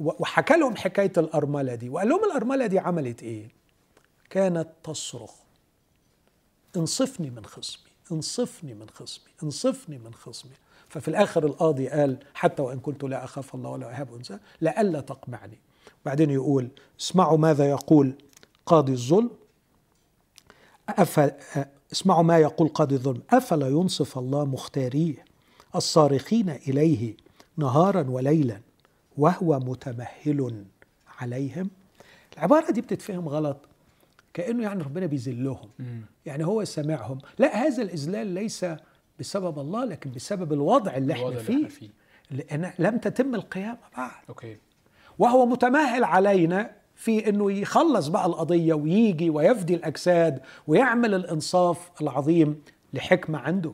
وحكى لهم حكاية الأرملة دي. وقال لهم الأرملة دي عملت إيه؟ كانت تصرخ. انصفني من خصمي انصفني من خصمي انصفني من خصمي. ففي الآخر القاضي قال حتى وإن كنت لا أخاف الله ولا اهاب أنثى لئلا تقمعني. بعدين يقول اسمعوا ماذا يقول قاضي الظلم. أفل اسمعوا ما يقول قاضي الظلم. أفلا ينصف الله مختاريه؟ الصارخين إليه نهارا وليلا وهو متمهل عليهم. العبارة دي بتتفهم غلط. كأنه يعني ربنا بيذلهم. يعني هو سامعهم لا هذا الإذلال ليس بسبب الله لكن بسبب الوضع اللي إحنا فيه, اللي فيه. لأن لم تتم القيامة بعد. أوكي. وهو متمهل علينا في إنه يخلص بقى القضية ويجي ويفدي الأجساد ويعمل الإنصاف العظيم لحكمة عنده.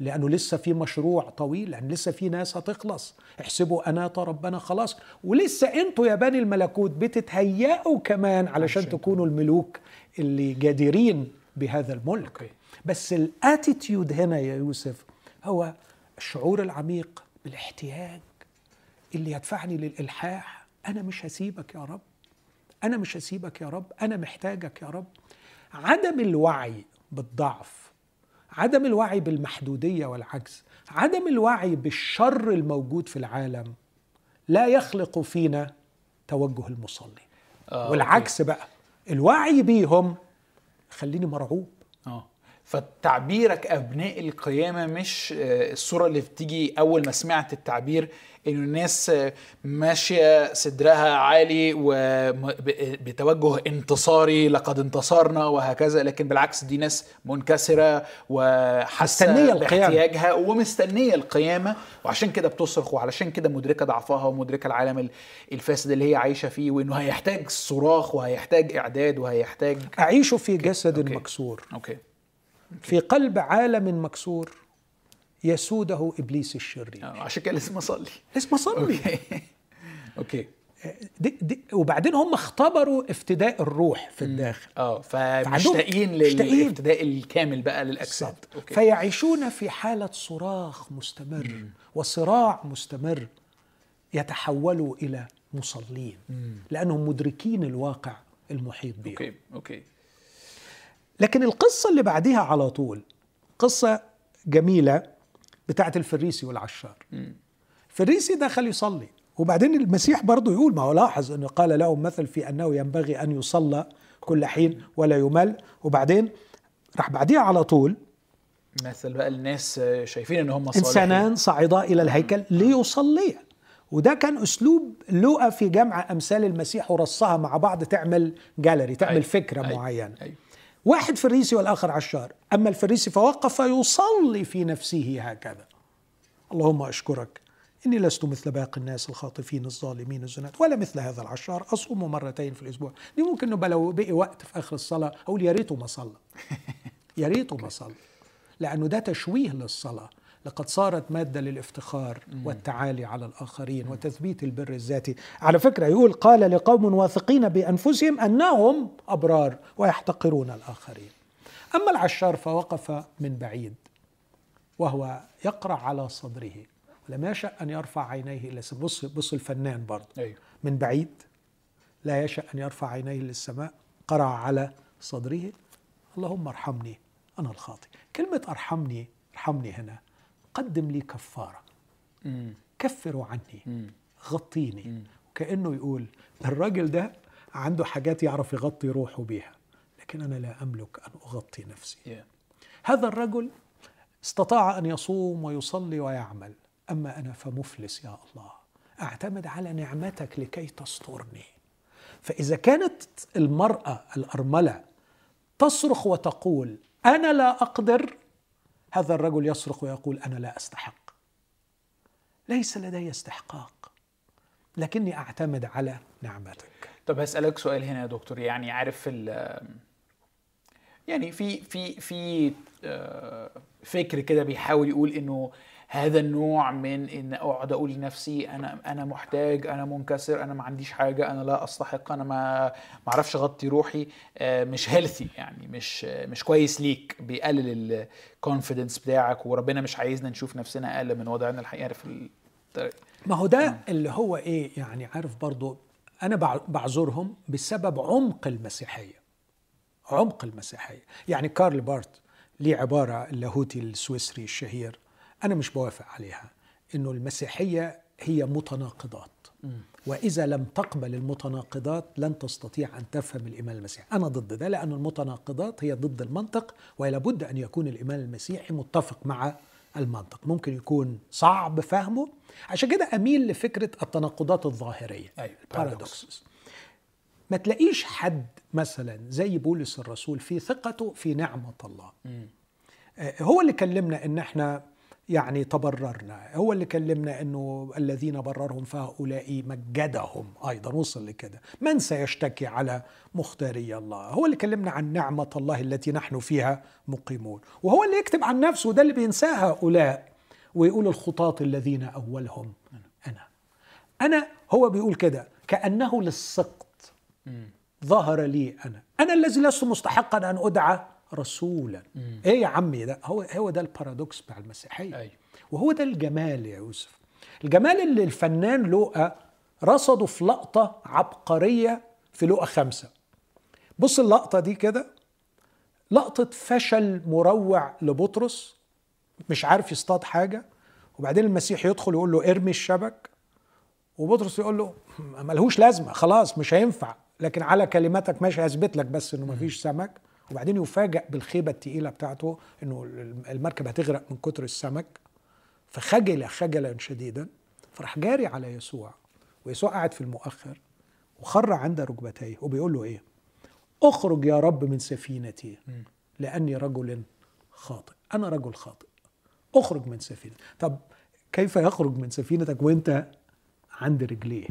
لأنه لسه في مشروع طويل لأن لسه في ناس هتخلص. احسبوا انا ربنا خلاص. ولسه أنتوا يا بني الملكوت بتتهيأوا كمان علشان. تكونوا الملوك اللي جديرين بهذا الملك. بس الأتيتيود هنا يا يوسف هو الشعور العميق بالاحتياج اللي يدفعني للإلحاح. أنا مش هسيبك يا رب. أنا مش هسيبك يا رب. أنا محتاجك يا رب. عدم الوعي بالضعف عدم الوعي بالمحدودية والعجز عدم الوعي بالشر الموجود في العالم لا يخلق فينا توجه المصلي آه والعكس أوكي. بقى الوعي بيهم خليني مرعوب فتعبيرك أبناء القيامة مش آه، الصورة اللي بتيجي أول ما سمعت التعبير إنه الناس ماشية صدرها عالي وبتوجه انتصاري لقد انتصرنا وهكذا لكن بالعكس دي ناس منكسرة وحاسة باحتياجها ومستنية القيامة وعشان كده بتصرخ وعلشان كده مدركة ضعفها ومدركة العالم الفاسد اللي هي عايشة فيه وإنه هيحتاج صراخ وهيحتاج إعداد وهيحتاج اعيش في جسد أوكي. مكسور أوكي. في قلب عالم مكسور يسوده إبليس الشرير. آه، عشان كده لازم اصلي لازم اصلي أوكي. أوكي. دي دي وبعدين هم اختبروا افتداء الروح في الداخل. آه فمشتاقين للافتداء الكامل بقى للأجساد. فيعيشون في حالة صراخ مستمر مم. وصراع مستمر يتحولوا إلى مصلين. مم. لأنهم مدركين الواقع المحيط بهم. أوكي أوكي. لكن القصة اللي بعديها على طول قصة جميلة بتاعت الفريسي والعشار الفريسي دخل يصلي وبعدين المسيح برضه يقول ما هو لاحظ إنه قال لهم مثل في أنه ينبغي أن يصلى كل حين ولا يمل وبعدين راح بعديها على طول مثل بقى الناس شايفين إن هم صالحين إنسانان صعدا إلى الهيكل ليصليا وده كان أسلوب لوقا في جمع أمثال المسيح ورصها مع بعض تعمل جاليري تعمل أي. فكرة أي. معينة أي. واحد فريسي والآخر عشار. أما الفريسي فوقف يصلي في نفسه هكذا. اللهم أشكرك. إني لست مثل باقي الناس الخاطفين الظالمين الزنات ولا مثل هذا العشار. أصوم مرتين في الأسبوع. دي ممكن نبقى لو بقي وقت في آخر الصلاة أقول يا ريته ما صلى. يا ريته ما صلى. لأنه ده تشويه للصلاة. لقد صارت مادة للافتخار والتعالي على الآخرين وتثبيت البر الذاتي. على فكرة يقول قال لقوم واثقين بأنفسهم أنهم أبرار ويحتقرون الآخرين. أما العشار فوقف من بعيد وهو يقرأ على صدره لم يشأ أن يرفع عينيه إلى السماء بص, بص الفنان برضه. أيوه. من بعيد لا يشأ أن يرفع عينيه للسماء قرأ على صدره. اللهم ارحمني أنا الخاطئ. كلمة ارحمني ارحمني هنا قدم لي كفارة. كفروا عني. غطيني. كأنه يقول الراجل ده عنده حاجات يعرف يغطي روحه بيها لكن أنا لا أملك أن أغطي نفسي. هذا الرجل استطاع أن يصوم ويصلي ويعمل. أما أنا فمفلس يا الله. أعتمد على نعمتك لكي تسترني. فإذا كانت المرأة الأرملة تصرخ وتقول أنا لا أقدر هذا الرجل يصرخ ويقول أنا لا أستحق. ليس لدي استحقاق لكني أعتمد على نعمتك. طب هسألك سؤال هنا يا دكتور يعني عارف يعني في في في آه، فكر كده بيحاول يقول إنه هذا النوع من إن أقعد أقول لنفسي أنا أنا محتاج أنا منكسر أنا ما عنديش حاجة أنا لا أستحق أنا ما ما أعرفش أغطي روحي آه، مش healthy يعني مش مش كويس ليك بيقلل ال confidence بتاعك وربنا مش عايزنا نشوف نفسنا أقل من وضعنا الحقيقي في الطريق. ما هو ده اللي هو إيه يعني عارف برضو أنا بع- بعذرهم بسبب عمق المسيحية عمق المسيحية يعني كارل بارت ليه عبارة اللاهوتي السويسري الشهير أنا مش بوافق عليها إنه المسيحية هي متناقضات. وإذا لم تقبل المتناقضات لن تستطيع أن تفهم الإيمان المسيحي. أنا ضد ده لأن المتناقضات هي ضد المنطق ولا بد أن يكون الإيمان المسيحي متفق مع المنطق. ممكن يكون صعب فهمه. عشان كده أميل لفكرة التناقضات الظاهرية. أيوة،. ما تلاقيش حد مثلا زي بولس الرسول في ثقته في نعمة الله. آه، هو اللي كلمنا إن إحنا يعني تبررنا. هو اللي كلمنا إنه الذين بررهم فهؤلاء مجدهم. أيضا وصل لكده من سيشتكي على مختاري الله؟ هو اللي كلمنا عن نعمة الله التي نحن فيها مقيمون. وهو اللي يكتب عن نفسه. وده اللي بينساه هؤلاء. ويقول الخطاة الذين أولهم. أنا. أنا هو بيقول كده. كأنه للسقط ظهر لي أنا. أنا الذي لست مستحقا أن أدعى رسولا. إيه يا عمي ده؟ هو هو ده البارادوكس بتاع المسيحية. أيوة. وهو ده الجمال يا يوسف. الجمال اللي الفنان لوقا رصده في لقطة عبقرية في لوقا خمسة. بص اللقطة دي كده. لقطة فشل مروع لبطرس. مش عارف يصطاد حاجة. وبعدين المسيح يدخل يقول له ارمي الشبك. وبطرس يقول له ملهوش لازمة خلاص مش هينفع. لكن على كلماتك ماشي هثبت لك بس إنه مفيش سمك. وبعدين يفاجأ بالخيبة التقيلة بتاعته إنه المركب هتغرق من كتر السمك فخجل خجلا شديدا فراح جاري على يسوع ويسوع قاعد في المؤخر وخر عند ركبتيه وبيقول له إيه؟ أخرج يا رب من سفينتي لأني رجل خاطئ أنا رجل خاطئ. أخرج من سفينتي طب كيف يخرج من سفينتك وأنت عند رجليه؟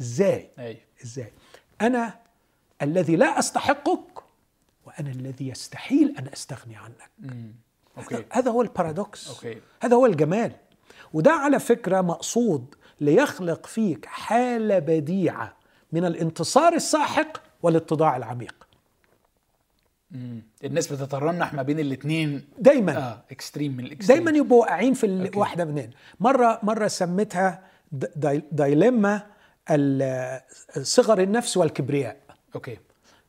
إزاي؟ أيوه. إزاي؟ أنا الذي لا أستحقك وأنا الذي يستحيل أن أستغني عنك. مم. أوكي. هذا هو ال paradox. أوكي. هذا هو الجمال. وده على فكرة مقصود ليخلق فيك حالة بديعة من الانتصار الساحق والاتضاع العميق. مم. الناس بتترنح ما بين الاثنين دايما. آه extreme من ال extreme دايما يبقوا واقعين في أوكي. الواحده منين مرة مرة سميتها د- di- dilemma ال- صغر النفس والكبرياء. أوكي.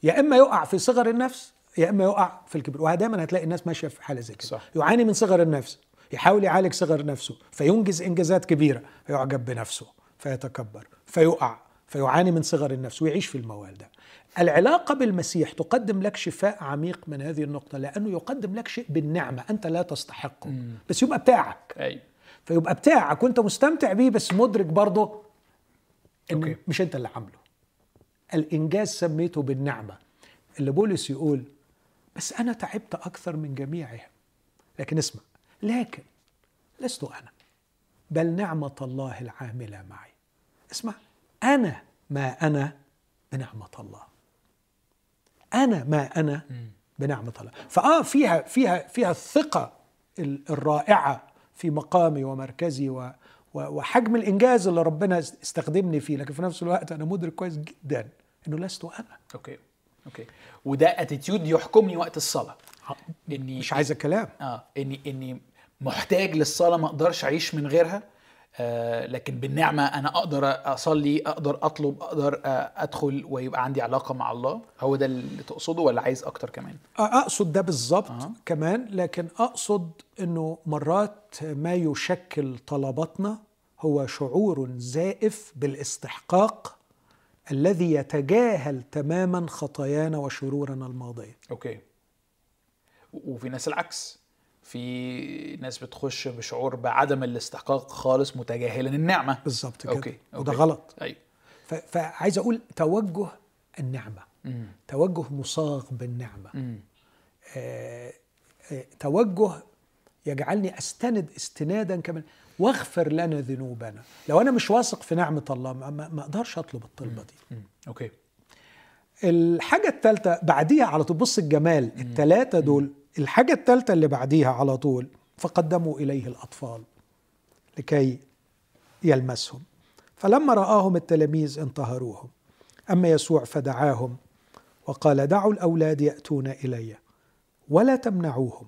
يا إما يقع في صغر النفس يا إما يقع في الكبر. ودايما هتلاقي الناس ماشية في حالة زي كده. صح. يعاني من صغر النفس. يحاول يعالج صغر نفسه. فينجز إنجازات كبيرة. فيعجب بنفسه. فيتكبر. فيقع. فيعاني من صغر النفس ويعيش في الموال ده. العلاقة بالمسيح تقدم لك شفاء عميق من هذه النقطة لأنه يقدم لك شيء بالنعمة. أنت لا تستحقه. بس يبقى بتاعك. أيوه فيبقى بتاعك وأنت مستمتع بيه بس مدرك برضه انه أوكي. مش أنت اللي عامله. الإنجاز سميته بالنعمة. اللي بولس يقول بس أنا تعبت أكثر من جميعهم. لكن اسمع لكن لست أنا بل نعمة الله العاملة معي. اسمع أنا ما أنا بنعمة الله. أنا ما أنا بنعمة الله. فآه فيها فيها فيها الثقة ال- الرائعة في مقامي ومركزي و- وحجم الإنجاز اللي ربنا استخدمني فيه. لكن في نفس الوقت أنا مدرك كويس جدا إنه لست أنا. أوكي. أوكي وده attitude يحكمني وقت الصلاة. إني مش عايزه كلام آه إني إني محتاج للصلاة ما أقدرش أعيش من غيرها. آه لكن بالنعمة أنا أقدر أصلي أقدر أطلب أقدر آه أدخل ويبقى عندي علاقة مع الله. هو ده اللي تقصده ولا عايز أكتر كمان؟ أقصد ده بالظبط أه. كمان لكن أقصد إنه مرات ما يشكل طلباتنا هو شعور زائف بالاستحقاق الذي يتجاهل تماما خطايانا وشرورنا الماضية. okay. وفي ناس العكس. في ناس بتخش بشعور بعدم الاستحقاق خالص متجاهلا النعمة. بالظبط كده. okay وده okay. غلط. أيوه. فعايز أقول توجه النعمة. مم. توجه مصاغ بالنعمة. مم. آه، آه، توجه يجعلني أستند استنادا كمان. واغفر لنا ذنوبنا. لو أنا مش واثق في نعمة الله ما, ما أقدرش أطلب الطلبة دي. أوكي. الحاجة الثالثه بعديها على طول بص الجمال الثلاثه دول الحاجة الثالثه اللي بعديها على طول فقدموا إليه الأطفال لكي يلمسهم. فلما رآهم التلاميذ انتهروهم. أما يسوع فدعاهم وقال دعوا الأولاد يأتون إلي ولا تمنعوهم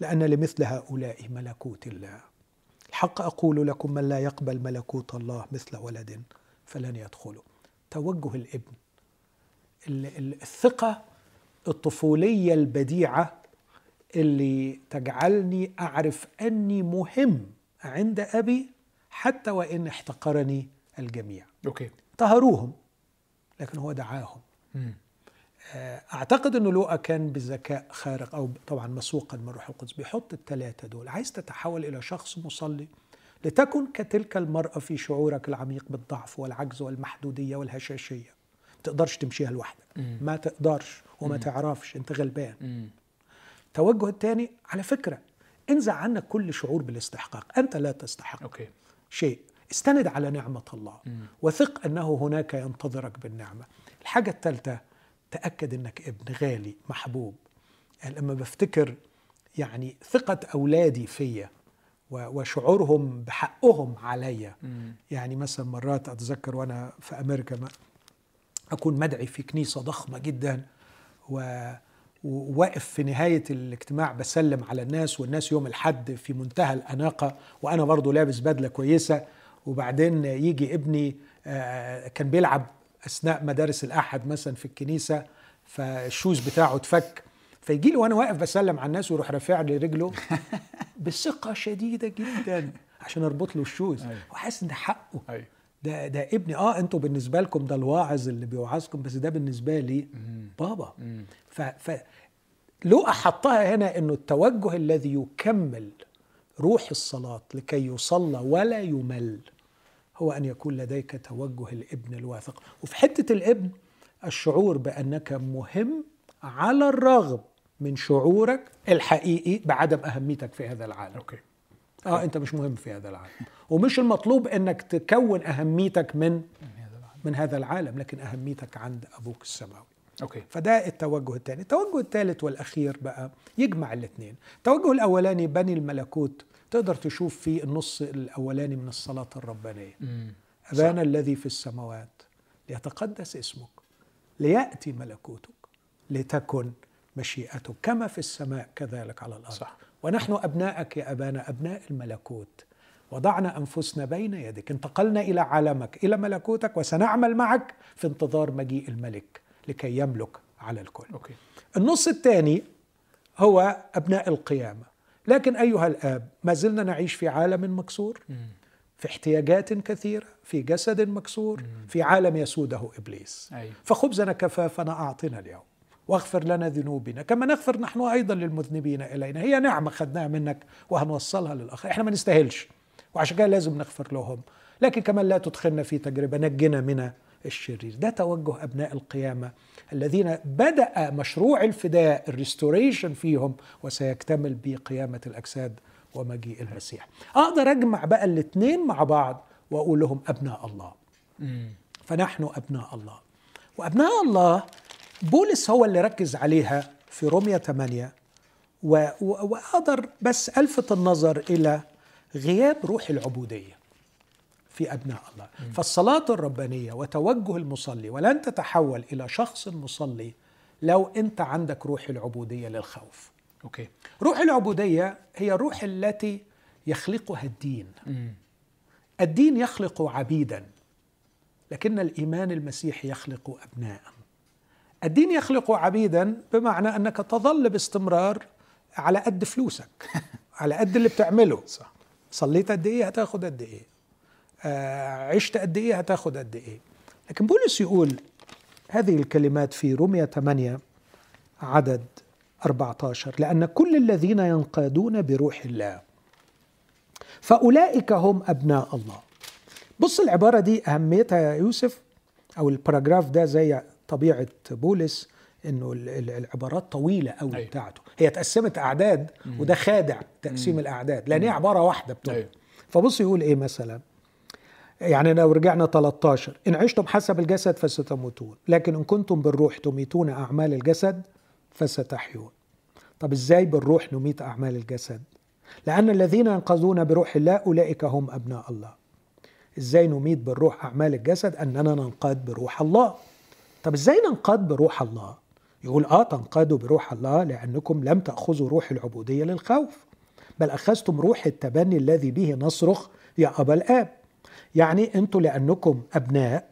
لأن لمثل هؤلاء ملكوت الله. الحق أقول لكم من لا يقبل ملكوت الله مثل ولد فلن يدخله. توجه الابن. الثقة الطفولية البديعة اللي تجعلني أعرف أني مهم عند أبي حتى وإن احتقرني الجميع. أوكي. طهروهم لكن هو دعاهم. مم. أعتقد إنه لوقا كان بذكاء خارق أو طبعا مسوقا من روح القدس بيحط الثلاثه دول. عايز تتحول إلى شخص مصلي لتكن كتلك المرأة في شعورك العميق بالضعف والعجز والمحدودية والهشاشية. ما تقدرش تمشيها لوحدك. ما تقدرش وما مم. تعرفش. أنت غلبان. التوجه الثاني على فكرة انزع عنك كل شعور بالاستحقاق. أنت لا تستحق أوكي. شيء. استند على نعمة الله. مم. وثق أنه هناك ينتظرك بالنعمة. الحاجة الثالثة تأكد أنك ابن غالي محبوب. يعني لما بفتكر يعني ثقة أولادي فيا وشعورهم بحقهم عليا. يعني مثلا مرات أتذكر وأنا في أمريكا ما أكون مدعي في كنيسة ضخمة جدا و وواقف في نهاية الاجتماع بسلم على الناس والناس يوم الحد في منتهى الأناقة وأنا برضو لابس بدلة كويسة. وبعدين يجي ابني آه، كان بيلعب أثناء مدارس الأحد مثلا في الكنيسة فال shoes بتاعه اتفك. فيجي لي وأنا واقف بسلم على الناس ويروح رافع لي رجله بثقة شديدة جدا عشان أربط له ال shoes. أيوة. وحاسس إن ده حقه. أيوه. ده ده ابني. آه أنتوا بالنسبة لكم ده الواعظ اللي بيوعظكم بس ده بالنسبة لي. بابا. مم. ف, ف لوقا حطها هنا إنه التوجه الذي يكمل روح الصلاة لكي يصلى ولا يمل. هو أن يكون لديك توجه الابن الواثق. وفي حتة الابن الشعور بأنك مهم على الرغم من شعورك الحقيقي بعدم أهميتك في هذا العالم. أوكي. آه أنت مش مهم في هذا العالم. ومش المطلوب أنك تكون أهميتك من من هذا العالم لكن أهميتك عند أبوك السماوي. أوكي. فده التوجه الثاني. التوجه الثالث والأخير بقى يجمع الاثنين. التوجه الأولاني بني الملكوت تقدر تشوف فيه النص الأولاني من الصلاة الربانية. أبانا الذي في السماوات ليتقدس اسمك ليأتي ملكوتك لتكن مشيئتك كما في السماء كذلك على الأرض. صح. ونحن ابنائك يا أبانا أبناء الملكوت. وضعنا أنفسنا بين يدك انتقلنا إلى عالمك إلى ملكوتك وسنعمل معك في انتظار مجيء الملك لكي يملك على الكل. أوكي. النص الثاني هو أبناء القيامة. لكن أيها الآب ما زلنا نعيش في عالم مكسور. في احتياجات كثيرة في جسد مكسور في عالم يسوده إبليس. أيوه فخبزنا كفافنا اعطنا اليوم. واغفر لنا ذنوبنا. كما نغفر نحن أيضا للمذنبين إلينا. هي نعمة خدناها منك وهنوصلها للآخر. إحنا ما نستاهلش وعشان كده لازم نغفر لهم. لكن كمان لا تدخلنا في تجربة نجنا من الشرير. ده توجه أبناء القيامة الذين بدأ مشروع الفداء الريستوريشن فيهم وسيكتمل بقيامة الأجساد ومجيء المسيح. أقدر أجمع بقى الاثنين مع بعض وأقول لهم أبناء الله. فنحن أبناء الله. وأبناء الله بولس هو اللي ركز عليها في رومية 8 و... و... وأقدر بس ألفت النظر إلى غياب روح العبودية. في أبناء الله. فالصلاة الربانية وتوجه المصلي ولن تتحول إلى شخص مصلي لو أنت عندك روح العبودية للخوف. أوكي. روح العبودية هي الروح التي يخلقها الدين. مم. الدين يخلق عبيدا لكن الإيمان المسيحي يخلق أبناء. الدين يخلق عبيدا بمعنى أنك تظل باستمرار على قد فلوسك على قد اللي بتعمله. صح. صليت قد إيه؟ هتاخد قد إيه؟ عشت قد إيه هتاخد قد إيه. لكن بولس يقول هذه الكلمات في رومية 8 عدد 14 لأن كل الذين ينقادون بروح الله فأولئك هم أبناء الله. بص العبارة دي أهميتها يا يوسف أو الباراجراف ده زي طبيعة بولس إنه ال- ال- العبارات طويلة قوي أيوة. بتاعته. هي اتقسمت أعداد وده خادع تقسيم الأعداد لأن هي عبارة واحدة بتبقى أيوة. فبص يقول إيه مثلا؟ يعني لو رجعنا 13 إن عشتم حسب الجسد فستموتون لكن إن كنتم بالروح تميتون أعمال الجسد فستحيون. طب إزاي بالروح نميت أعمال الجسد؟ لأن الذين ينقذون بروح الله أولئك هم أبناء الله. إزاي نميت بالروح أعمال الجسد؟ أننا ننقاد بروح الله. طب إزاي ننقاد بروح الله؟ يقول آه تنقادوا بروح الله لأنكم لم تأخذوا روح العبودية للخوف بل أخذتم روح التبني الذي به نصرخ يا أبا الآب. يعني أنتوا لأنكم أبناء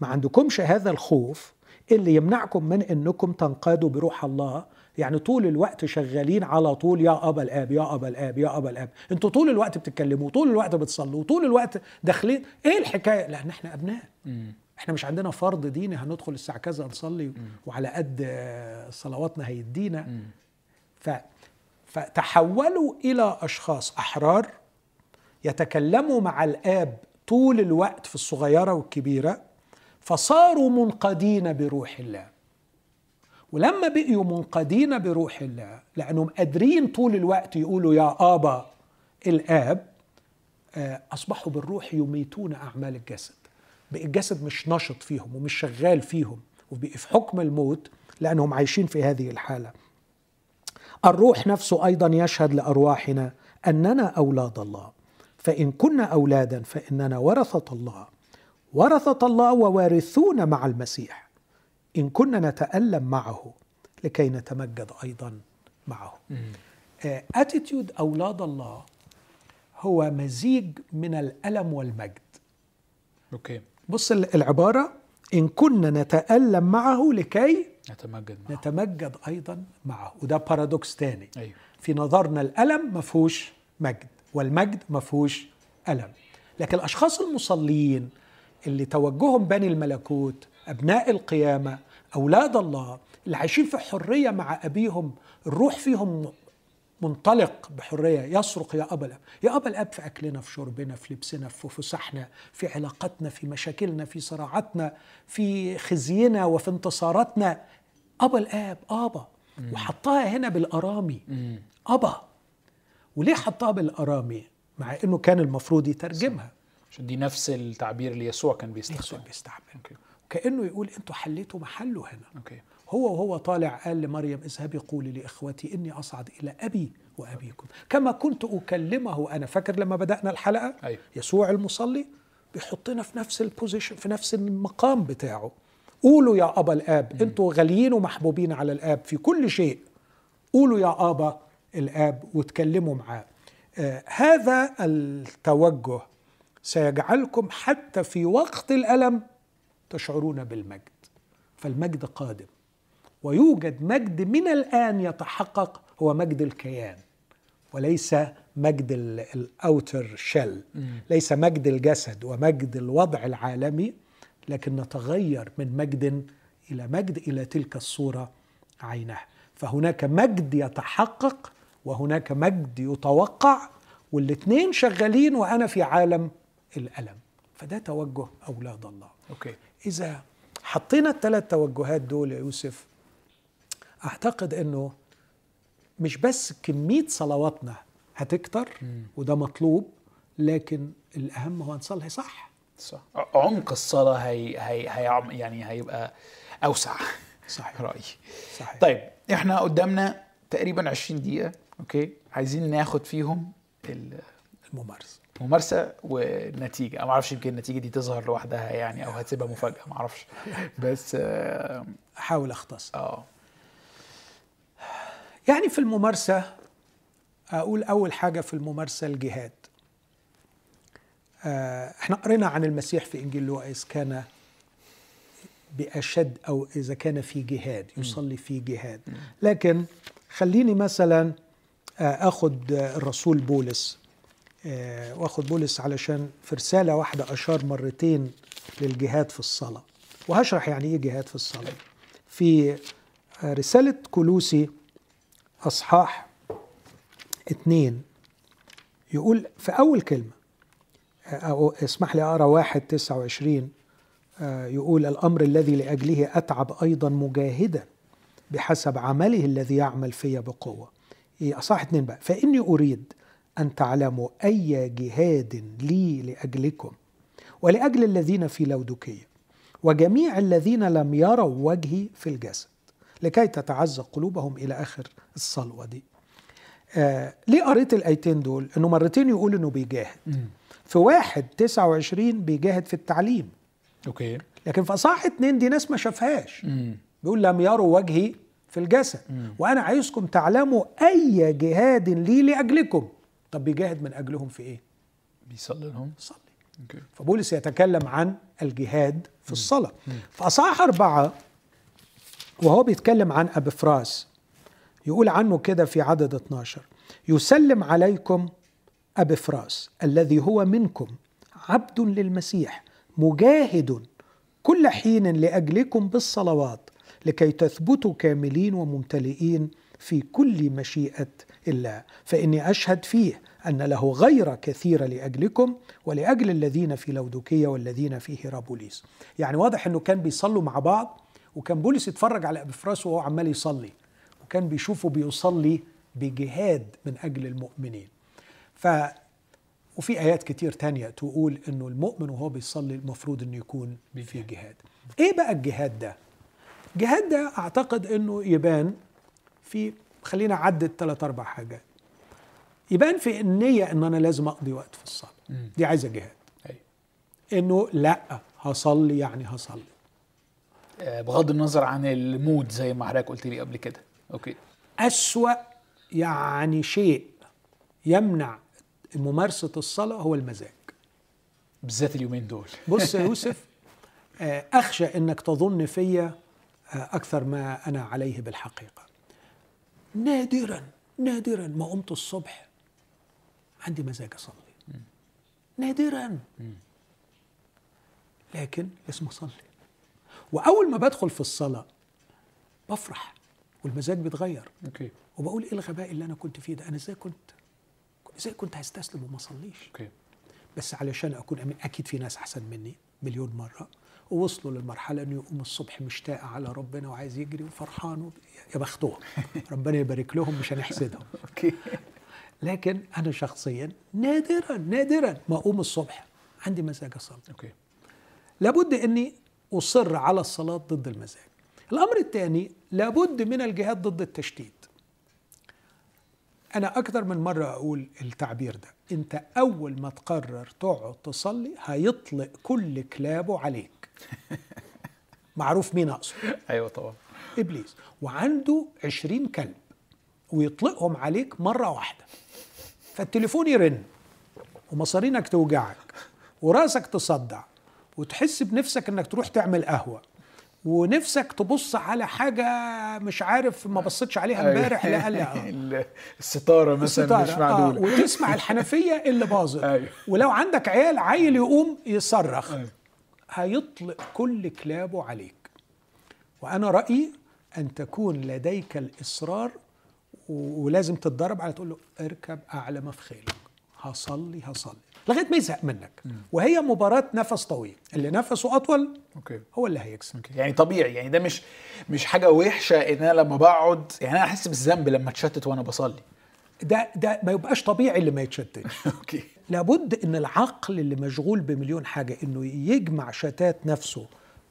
ما عندكمش هذا الخوف اللي يمنعكم من أنكم تنقادوا بروح الله. يعني طول الوقت شغالين على طول يا أبا الآب يا أبا الآب يا أبا الآب. أنتوا طول الوقت بتتكلموا طول الوقت بتصلوا طول الوقت داخلين. إيه الحكاية؟ لأن إحنا أبناء. إحنا مش عندنا فرض ديني هندخل الساعة كذا نصلي وعلى قد صلواتنا هيدينا. ف فتحولوا إلى أشخاص أحرار يتكلموا مع الآب طول الوقت في الصغيرة والكبيرة فصاروا منقادين بروح الله. ولما بقيوا منقادين بروح الله لأنهم قادرين طول الوقت يقولوا يا آبا الآب آه، أصبحوا بالروح يميتون أعمال الجسد. بقى الجسد مش نشط فيهم ومش شغال فيهم وبقي في حكم الموت لأنهم عايشين في هذه الحالة. الروح نفسه أيضا يشهد لأرواحنا أننا أولاد الله. فإن كنا أولادا فإننا ورثة الله. ورثة الله ووارثون مع المسيح. إن كنا نتألم معه لكي نتمجد أيضا معه. attitude أولاد الله هو مزيج من الألم والمجد. okay. بص العبارة إن كنا نتألم معه لكي نتمجد معه. نتمجد أيضا معه. وده paradox تاني. أيوه. في نظرنا الألم ما فيهوش مجد. والمجد ما فيهوش ألم. لكن الأشخاص المصلين اللي توجههم بني الملكوت أبناء القيامة أولاد الله اللي عايشين في حرية مع أبيهم الروح فيهم منطلق بحرية يصرخ يا أبا الأب. يا أبا الأب في أكلنا في شربنا في لبسنا في فسحنا في علاقتنا في مشاكلنا في صراعاتنا في خزينا وفي انتصاراتنا. أبا الآب أبا. وحطها هنا بالأرامي. أبا. وليه حطها بالأرامي مع أنه كان المفروض يترجمها؟ عشان دي نفس التعبير اللي يسوع كان يسوع بيستخدمه بيستعمل okay. كأنه يقول أنتوا حليتوا محله هنا. okay. هو وهو طالع قال لمريم اذهبي قولي لإخوتي إني أصعد إلى أبي وأبيكم. كما كنت أكلمه أنا. فاكر لما بدأنا الحلقة؟ أيوة. يسوع المصلي بيحطنا في نفس ال position في نفس المقام بتاعه. قولوا يا أبا الآب أنتوا غاليين ومحبوبين على الآب في كل شيء. قولوا يا أبا الآب وتكلموا معاه. آه هذا التوجه سيجعلكم حتى في وقت الألم تشعرون بالمجد. فالمجد قادم. ويوجد مجد من الآن يتحقق هو مجد الكيان. وليس مجد الأوتر شيل. ليس مجد الجسد ومجد الوضع العالمي لكن نتغير من مجد إلى مجد إلى تلك الصورة عينها فهناك مجد يتحقق وهناك مجد يتوقع والاثنين شغالين وأنا في عالم الألم. فده توجه أولاد الله. أوكي. إذا حطينا الثلاث توجهات دول يا يوسف أعتقد أنه مش بس كمية صلواتنا هتكتر وده مطلوب لكن الأهم هو نصلي صح. صح. عمق الصلاة هي هي, هي يعني هيبقى أوسع. صحيح. رأيي. صحيح. طيب إحنا قدامنا تقريبا 20 دقيقة. أوكي؟ عايزين ناخد فيهم ال- الممارسة. ممارسه والنتيجة. ما أعرفش يمكن النتيجة دي تظهر لوحدها يعني أو هتبقى مفاجأة ما أعرفش. بس آه أحاول أختصر. آه. يعني في الممارسة أقول أول حاجة في الممارسة الجهاد. آه، إحنا قرينا عن المسيح في إنجيل لوقا إذ كان بأشد أو إذا كان في جهاد يصلي في جهاد. لكن خليني مثلا آه، آه، الرسول بولس آه، واخد بولس علشان في رسالة واحدة أشار مرتين للجهاد في الصلاة. وهشرح يعني إيه جهاد في الصلاة. في آه، رسالة كلوسي أصحاح اتنين يقول في أول كلمة أو اسمح لي أقرأ واحد تسعة وعشرين يقول الأمر الذي لأجله أتعب أيضا مجاهدا بحسب عمله الذي يعمل في بقوة. إيه أصح اتنين بقى. فإني أريد أن تعلموا أي جهاد لي لأجلكم ولأجل الذين في لودكية وجميع الذين لم يروا وجهي في الجسد لكي تتعزى قلوبهم إلى آخر الصلوة دي. آه ليه قريت الآيتين دول؟ إنه مرتين يقول إنه بيجاهد. في واحد 29 بيجاهد في التعليم. أوكي. لكن في اصحاح اتنين دي ناس ما شافهاش. بيقول لم يروا وجهي في الجسد وأنا عايزكم تعلموا أي جهاد لي لأجلكم. طب بيجاهد من أجلهم في إيه؟ بيصلي. لهم صلي أوكي. فبولس يتكلم عن الجهاد في الصلاة. في أصحاح أربعة وهو بيتكلم عن أبفراس يقول عنه كده في عدد 12 يسلم عليكم أبفراس الذي هو منكم عبد للمسيح مجاهد كل حين لأجلكم بالصلوات. لكي تثبتوا كاملين وممتلئين في كل مشيئة الله. فإني أشهد فيه أن له غير كثيرة لأجلكم ولأجل الذين في لودوكية والذين في هيرابوليس. يعني واضح أنه كان بيصلوا مع بعض وكان بولس يتفرج على أبفراس وهو عمال يصلي وكان بيشوفه بيصلي بجهاد من أجل المؤمنين. ف وفي آيات كتير تانية تقول أنه المؤمن وهو بيصلي المفروض أنه يكون في جهاد. إيه بقى الجهاد ده؟ الجهاد ده أعتقد أنه يبان في خلينا أعدد ثلاث أربع حاجات. يبان في النية أن أنا لازم أقضي وقت في الصلاة. مم. دي عايزة جهاد. أيوة. أنه لأ هصلي يعني هصلي. آه، بغض النظر عن ال mood زي ما حضرتك قلت لي قبل كده. okay. أسوأ يعني شيء يمنع ممارسة الصلاة هو المزاج. بالذات اليومين دول. بص يا يوسف آه، أخشى أنك تظن فيا أكثر ما أنا عليه بالحقيقة. نادرا نادرا ما قمت الصبح عندي مزاج أصلي. نادرا. لكن لازم أصلي وأول ما بدخل في الصلاة بفرح والمزاج بيتغير. أوكي. وبقول إيه الغباء اللي أنا كنت فيه ده؟ أنا إزاي كنت؟ إزاي كنت هستسلم وما اصليش okay. بس علشان أكون أمين أكيد في ناس أحسن مني مليون مرة. ووصلوا للمرحلة إنه يقوم الصبح مشتاق على ربنا وعايز يجري وفرحان يا بختهم. ربنا يبارك لهم مش هنحسدهم. okay. لكن أنا شخصيا نادرا نادرا ما أقوم الصبح. عندي مزاج أصلي. okay. لابد إني أصر على الصلاة ضد المزاج. الأمر الثاني لابد من الجهاد ضد التشتيت أنا أكثر من مرة أقول التعبير ده. أنت أول ما تقرر تقعد تصلي هيطلق كل كلابه عليك. معروف مين أقصد؟ أيوه طبعا. إبليس. وعنده عشرين كلب ويطلقهم عليك مرة واحدة. فالتليفون يرن ومصارينك توجعك وراسك تصدع وتحس بنفسك إنك تروح تعمل قهوة. ونفسك تبص على حاجة مش عارف ما بصيتش عليها امبارح لا لا. ال- الستارة مثلا مش الستارة، معدولة. وتسمع الحنفية اللي باظت. أيوة. ولو عندك عيال عيل يقوم يصرخ. أيوة. هيطلق كل كلابه عليك. وأنا رأيي أن تكون لديك الإصرار ولازم تتدرب على تقول له اركب أعلى ما في خيلك. هصلي هصلي. لغاية ما يزهق منك. وهي مباراة نفس طويل. اللي نفسه أطول okay. هو اللي هيكسب. okay. يعني طبيعي يعني ده مش مش حاجة وحشة إن أنا لما بقعد يعني أنا أحس بالذنب لما اتشتت وأنا بصلي. ده ده ما يبقاش طبيعي اللي ما يتشتتش. okay. لابد إن العقل اللي مشغول بمليون حاجة إنه يجمع شتات نفسه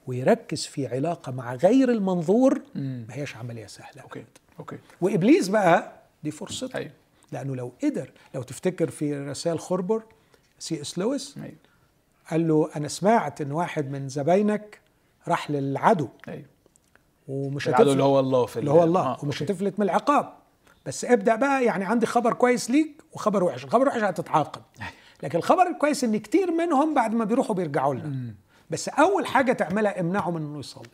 ويركز في علاقة مع غير المنظور ما هيش عملية سهلة. okay okay. وإبليس بقى دي فرصته. أيوه. لأنه لو قدر لو تفتكر في رسائل خربر سي إس لويس. أيوه. قال له أنا سمعت إن واحد من زباينك راح للعدو. أيوه. ومش العدو اللي هو الله في اللي هو ال- الله. آه، ومش. هتفلت من العقاب. بس ابدأ بقى يعني عندي خبر كويس ليك وخبر وحش. الخبر الوحش هتتعاقب. لكن الخبر الكويس إن كتير منهم بعد ما بيروحوا بيرجعوا لنا. بس أول حاجة تعملها امنعه من إنه يصلي.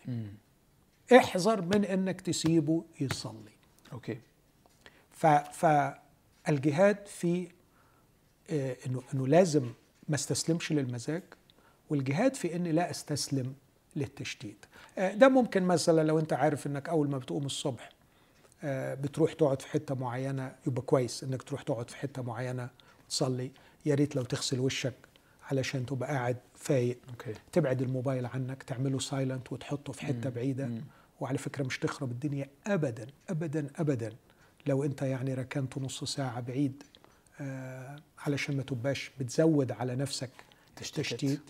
احذر من إنك تسيبه يصلي. أوكي. ف فالجهاد في انه إنه لازم ما استسلمش للمزاج والجهاد في إني لا أستسلم للتشتيت آه، ده ممكن مثلا لو أنت عارف إنك أول ما بتقوم الصبح آه، بتروح تقعد في حتة معينة يبقى كويس إنك تروح تقعد في حتة معينة تصلي يا ريت لو تغسل وشك علشان تبقى قاعد فايق. okay. تبعد الموبايل عنك تعمله silent وتحطه في حتة بعيدة. وعلى فكرة مش تخرب الدنيا ابدا ابدا ابدا. لو أنت يعني ركنت نص ساعة بعيد آه علشان ما تبقاش بتزود على نفسك. تشتيت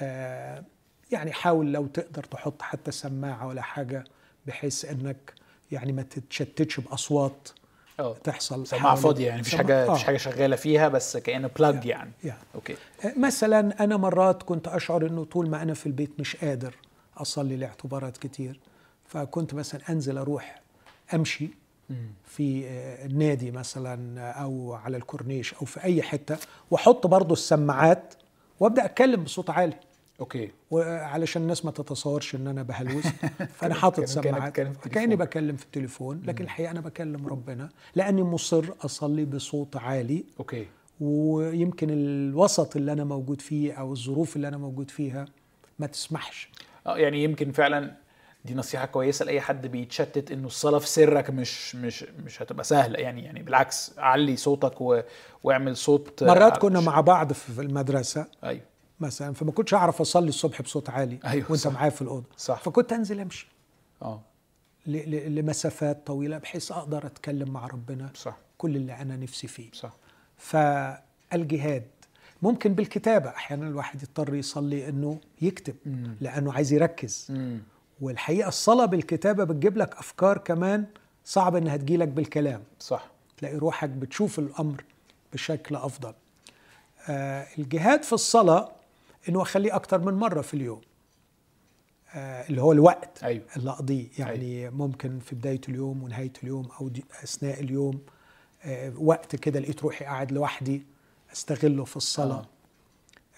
آه يعني حاول لو تقدر تحط حتى سماعة ولا حاجة بحيث إنك يعني ما تتشتتش بأصوات آه تحصل سماعة فاضية يعني مفيش حاجة آه. مفيش حاجة شغالة فيها بس كأنه plug يعني يعني. okay مثلا أنا مرات كنت أشعر إنه طول ما أنا في البيت مش قادر أصلي لاعتبارات كتير فكنت مثلا أنزل أروح أمشي في آه، النادي مثلا أو على الكورنيش أو في أي حتة وأحط برضو السماعات وأبدأ أتكلم بصوت عالي. okay. وعلشان الناس ما تتصورش إن أنا بهلوس. فأنا حاطط سماعات. كأني. بكلم في التليفون لكن الحقيقة أنا بكلم ربنا لأني مصر أصلي بصوت عالي. okay. ويمكن الوسط اللي أنا موجود فيه أو الظروف اللي أنا موجود فيها ما تسمحش. آه يعني يمكن فعلا دي نصيحة كويسة لأي حد بيتشتت إنه الصلاة في سرك مش مش مش هتبقى سهلة. يعني يعني بالعكس علي صوتك و... واعمل صوت مرات آه، كنا ش- مع بعض في المدرسة أيوه. مثلا فما كنتش أعرف أصلي الصبح بصوت عالي أيوة، وأنت. معايا في الأوضة. صح. فكنت أنزل أمشي. آه. ل- ل- لمسافات طويلة بحيث أقدر أتكلم مع ربنا صح. كل اللي أنا نفسي فيه. صح. فالجهاد ممكن بالكتابة. أحيانا الواحد يضطر يصلي إنه يكتب مم. لأنه عايز يركز. مم. والحقيقة الصلاة بالكتابة بتجيب لك أفكار كمان صعب إنها تجيلك بالكلام صح تلاقي روحك بتشوف الأمر بشكل أفضل آه الجهاد في الصلاة إنه أخليه أكتر من مرة في اليوم آه اللي هو الوقت أيوه. اللي أقضيه يعني أيوه. ممكن في بداية اليوم ونهاية اليوم أو أثناء اليوم آه وقت كده لقيت روحي قاعد لوحدي أستغله في الصلاة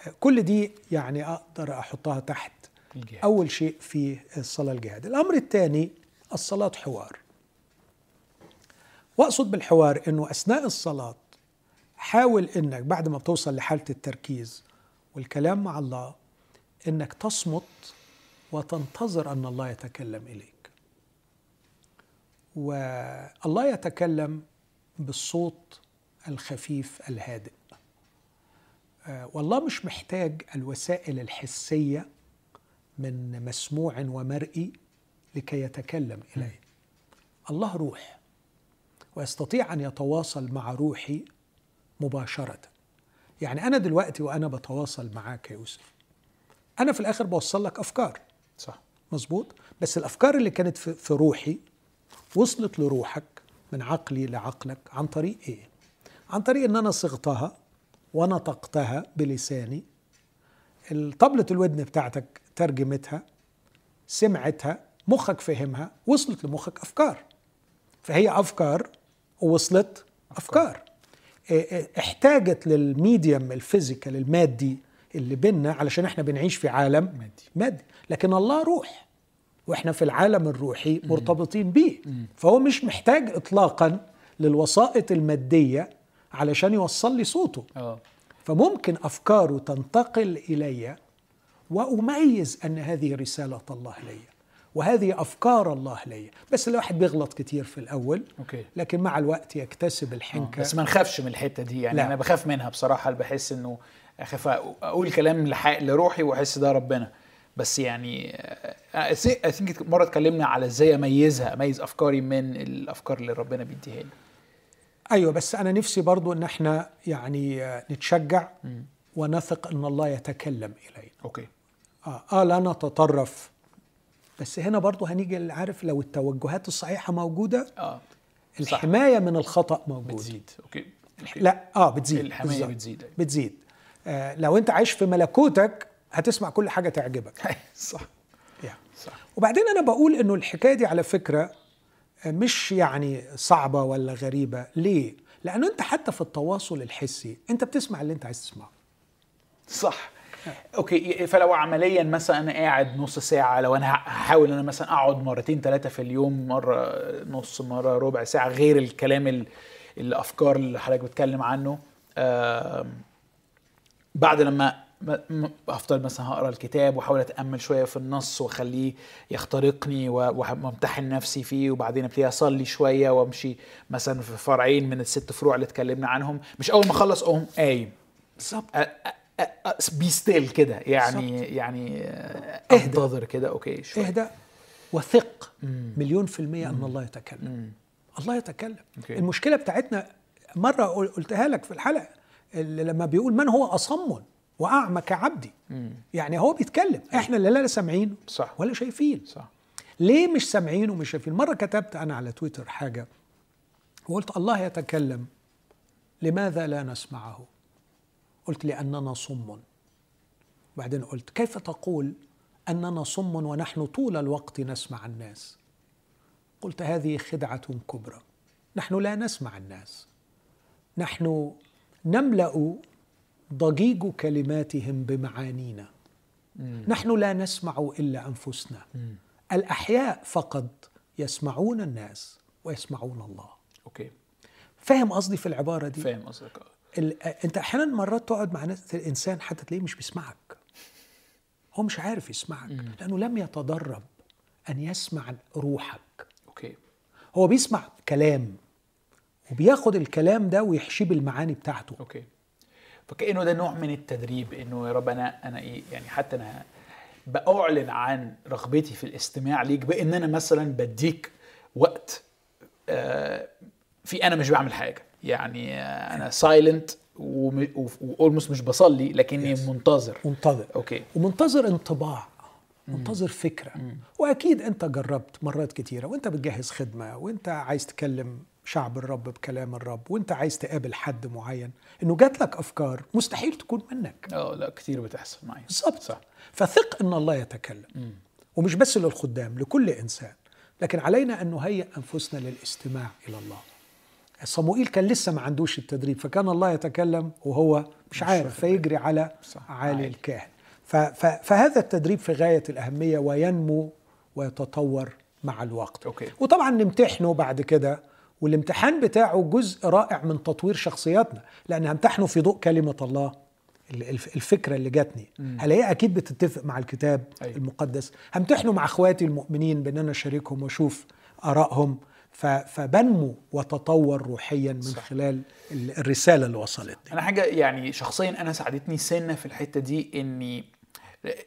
آه. آه. كل دي يعني أقدر أحطها تحت الجهاد أول شيء في الصلاة الجهاد. الأمر الثاني الصلاة حوار. وأقصد بالحوار أنه أثناء الصلاة حاول أنك بعد ما توصل لحالة التركيز والكلام مع الله أنك تصمت وتنتظر أن الله يتكلم إليك. والله يتكلم بالصوت الخفيف الهادئ. آه، والله مش محتاج الوسائل الحسية من مسموع ومرئي لكي يتكلم إليه. الله روح ويستطيع أن يتواصل مع روحي مباشرة. يعني أنا دلوقتي وأنا بتواصل معاك يا يوسف أنا في الآخر بوصل لك أفكار. صح. مظبوط؟ بس الأفكار اللي كانت في روحي وصلت لروحك من عقلي لعقلك عن طريق إيه؟ عن طريق إن أنا صغتها ونطقتها بلساني. طبلة الودن بتاعتك ترجمتها سمعتها مخك فهمها وصلت لمخك أفكار. فهي أفكار ووصلت أفكار. إيه إيه احتاجت لل medium ال physical المادي اللي بينا علشان إحنا بنعيش في عالم مادي. مادي. لكن الله روح وإحنا في العالم الروحي مرتبطين بيه. فهو مش محتاج اطلاقا للوسائط المادية علشان يوصل لي صوته. آه. فممكن أفكاره تنتقل إلي وأميز أن هذه رسالة الله لي وهذه أفكار الله لي. بس الواحد بيغلط كتير في الأول أوكي. لكن مع الوقت يكتسب آه. الحنكه بس ما نخافش من الحتة دي يعني لا. أنا بخاف منها بصراحة بحس إنه أخاف أقول كلام لروحي وأحس ده ربنا. بس يعني I think مرة اتكلمنا على إزاي أميزها أميز أفكاري من الأفكار اللي ربنا بيديها لي. أيوه بس أنا نفسي برضو إن إحنا يعني آه، نتشجع ونثق إن الله يتكلم إلينا. okay. آه, آه لا نتطرف. بس هنا برضو هنيجي عارف لو التوجهات الصحيحة موجودة آه صح. الحماية من الخطأ موجود. بتزيد. okay, okay. لا آه بتزيد. الحماية بالظبط. بتزيد. بتزيد. آه لو أنت عايش في ملكوتك هتسمع كل حاجة تعجبك. صح. يعني. صح. وبعدين أنا بقول إنه الحكاية دي على فكرة آه، مش يعني صعبة ولا غريبة. ليه؟ لأنه أنت حتى في التواصل الحسي أنت بتسمع اللي أنت عايز تسمعه. صح. okay فلو عمليا مثلا أنا قاعد نص ساعة لو أنا هحاول إن أنا مثلا أقعد مرتين ثلاثة في اليوم مرة نص مرة ربع ساعة غير الكلام ال- الأفكار اللي حضرتك بتتكلم عنه. بعد لما أفضل مثلا هقرأ الكتاب وأحاول أتأمل شوية في النص وأخليه يخترقني وأمتحن نفسي فيه وبعدين أبتدي أصلي شوية وأمشي مثلا في فرعين من الست فروع اللي اتكلمنا عنهم. مش أول ما أخلص أقوم قايم. بالظبط. بي ستيل كده. يعني بالظبط. يعني. أنتظر كده. okay شوية اهدى وثق مليون في المية أن الله يتكلم. الله يتكلم. okay. المشكلة بتاعتنا مرة قل- قلتها لك في الحلقة اللي لما بيقول من هو أصم وأعمى كعبدي. يعني هو بيتكلم. إحنا اللي لا سامعين صح. ولا شايفين. صح. ليه مش سامعين ومش شايفين؟ مرة كتبت أنا على تويتر حاجة وقلت الله يتكلم لماذا لا نسمعه؟ قلت لأننا صم. بعدين قلت كيف تقول أننا صم ونحن طول الوقت نسمع الناس؟ قلت هذه خدعة كبرى. نحن لا نسمع الناس. نحن نملأ ضجيج كلماتهم بمعانينا. نحن لا نسمع إلا أنفسنا. الأحياء فقط يسمعون الناس ويسمعون الله. okay. فاهم قصدي في العبارة دي؟ فاهم قصدك. انت أحيانا مرات تقعد مع ناس الانسان حتى تلاقيه مش بيسمعك. هو مش عارف يسمعك لأنه لم يتدرب أن يسمع روحك. okay. هو بيسمع كلام وبياخد الكلام ده ويحشيه بالمعاني بتاعته. okay. فكأنه ده نوع من التدريب إنه يا رب أنا أنا إيه يعني حتى أنا بأعلن عن رغبتي في الاستماع ليك بأن أنا مثلا بديك وقت آه، في أنا مش بعمل حاجة. يعني أنا silent و almost مش بصلي لكني Yes. منتظر. منتظر. okay. ومنتظر انطباع منتظر فكرة. وأكيد أنت جربت مرات كتيرة وأنت بتجهز خدمة وأنت عايز تكلم شعب الرب بكلام الرب وأنت عايز تقابل حد معين إنه جات لك أفكار مستحيل تكون منك. آه لا كتير بتحصل معايا بالظبط. صح. فثق إن الله يتكلم. ومش بس للخدام لكل إنسان. لكن علينا أن نهيئ أنفسنا للاستماع إلى الله. صموئيل كان لسه ما عندوش التدريب فكان الله يتكلم وهو مش عارف فيجري على. عالي. الكاهن فهذا التدريب في غاية الأهمية وينمو ويتطور مع الوقت okay. وطبعا نمتحنه بعد كده والامتحان بتاعه جزء رائع من تطوير شخصياتنا لأن همتحنه في ضوء كلمة الله ال- الف- الفكرة اللي جاتني هل هي أكيد بتتفق مع الكتاب أيوة. المقدس همتحنه مع أخواتي المؤمنين بأن أنا أشاركهم وأشوف آرائهم فبنمو وتطور روحيا من صح. خلال ال- الرسالة اللي وصلتني. أنا حاجة يعني شخصيا أنا ساعدتني سنة في الحتة دي إني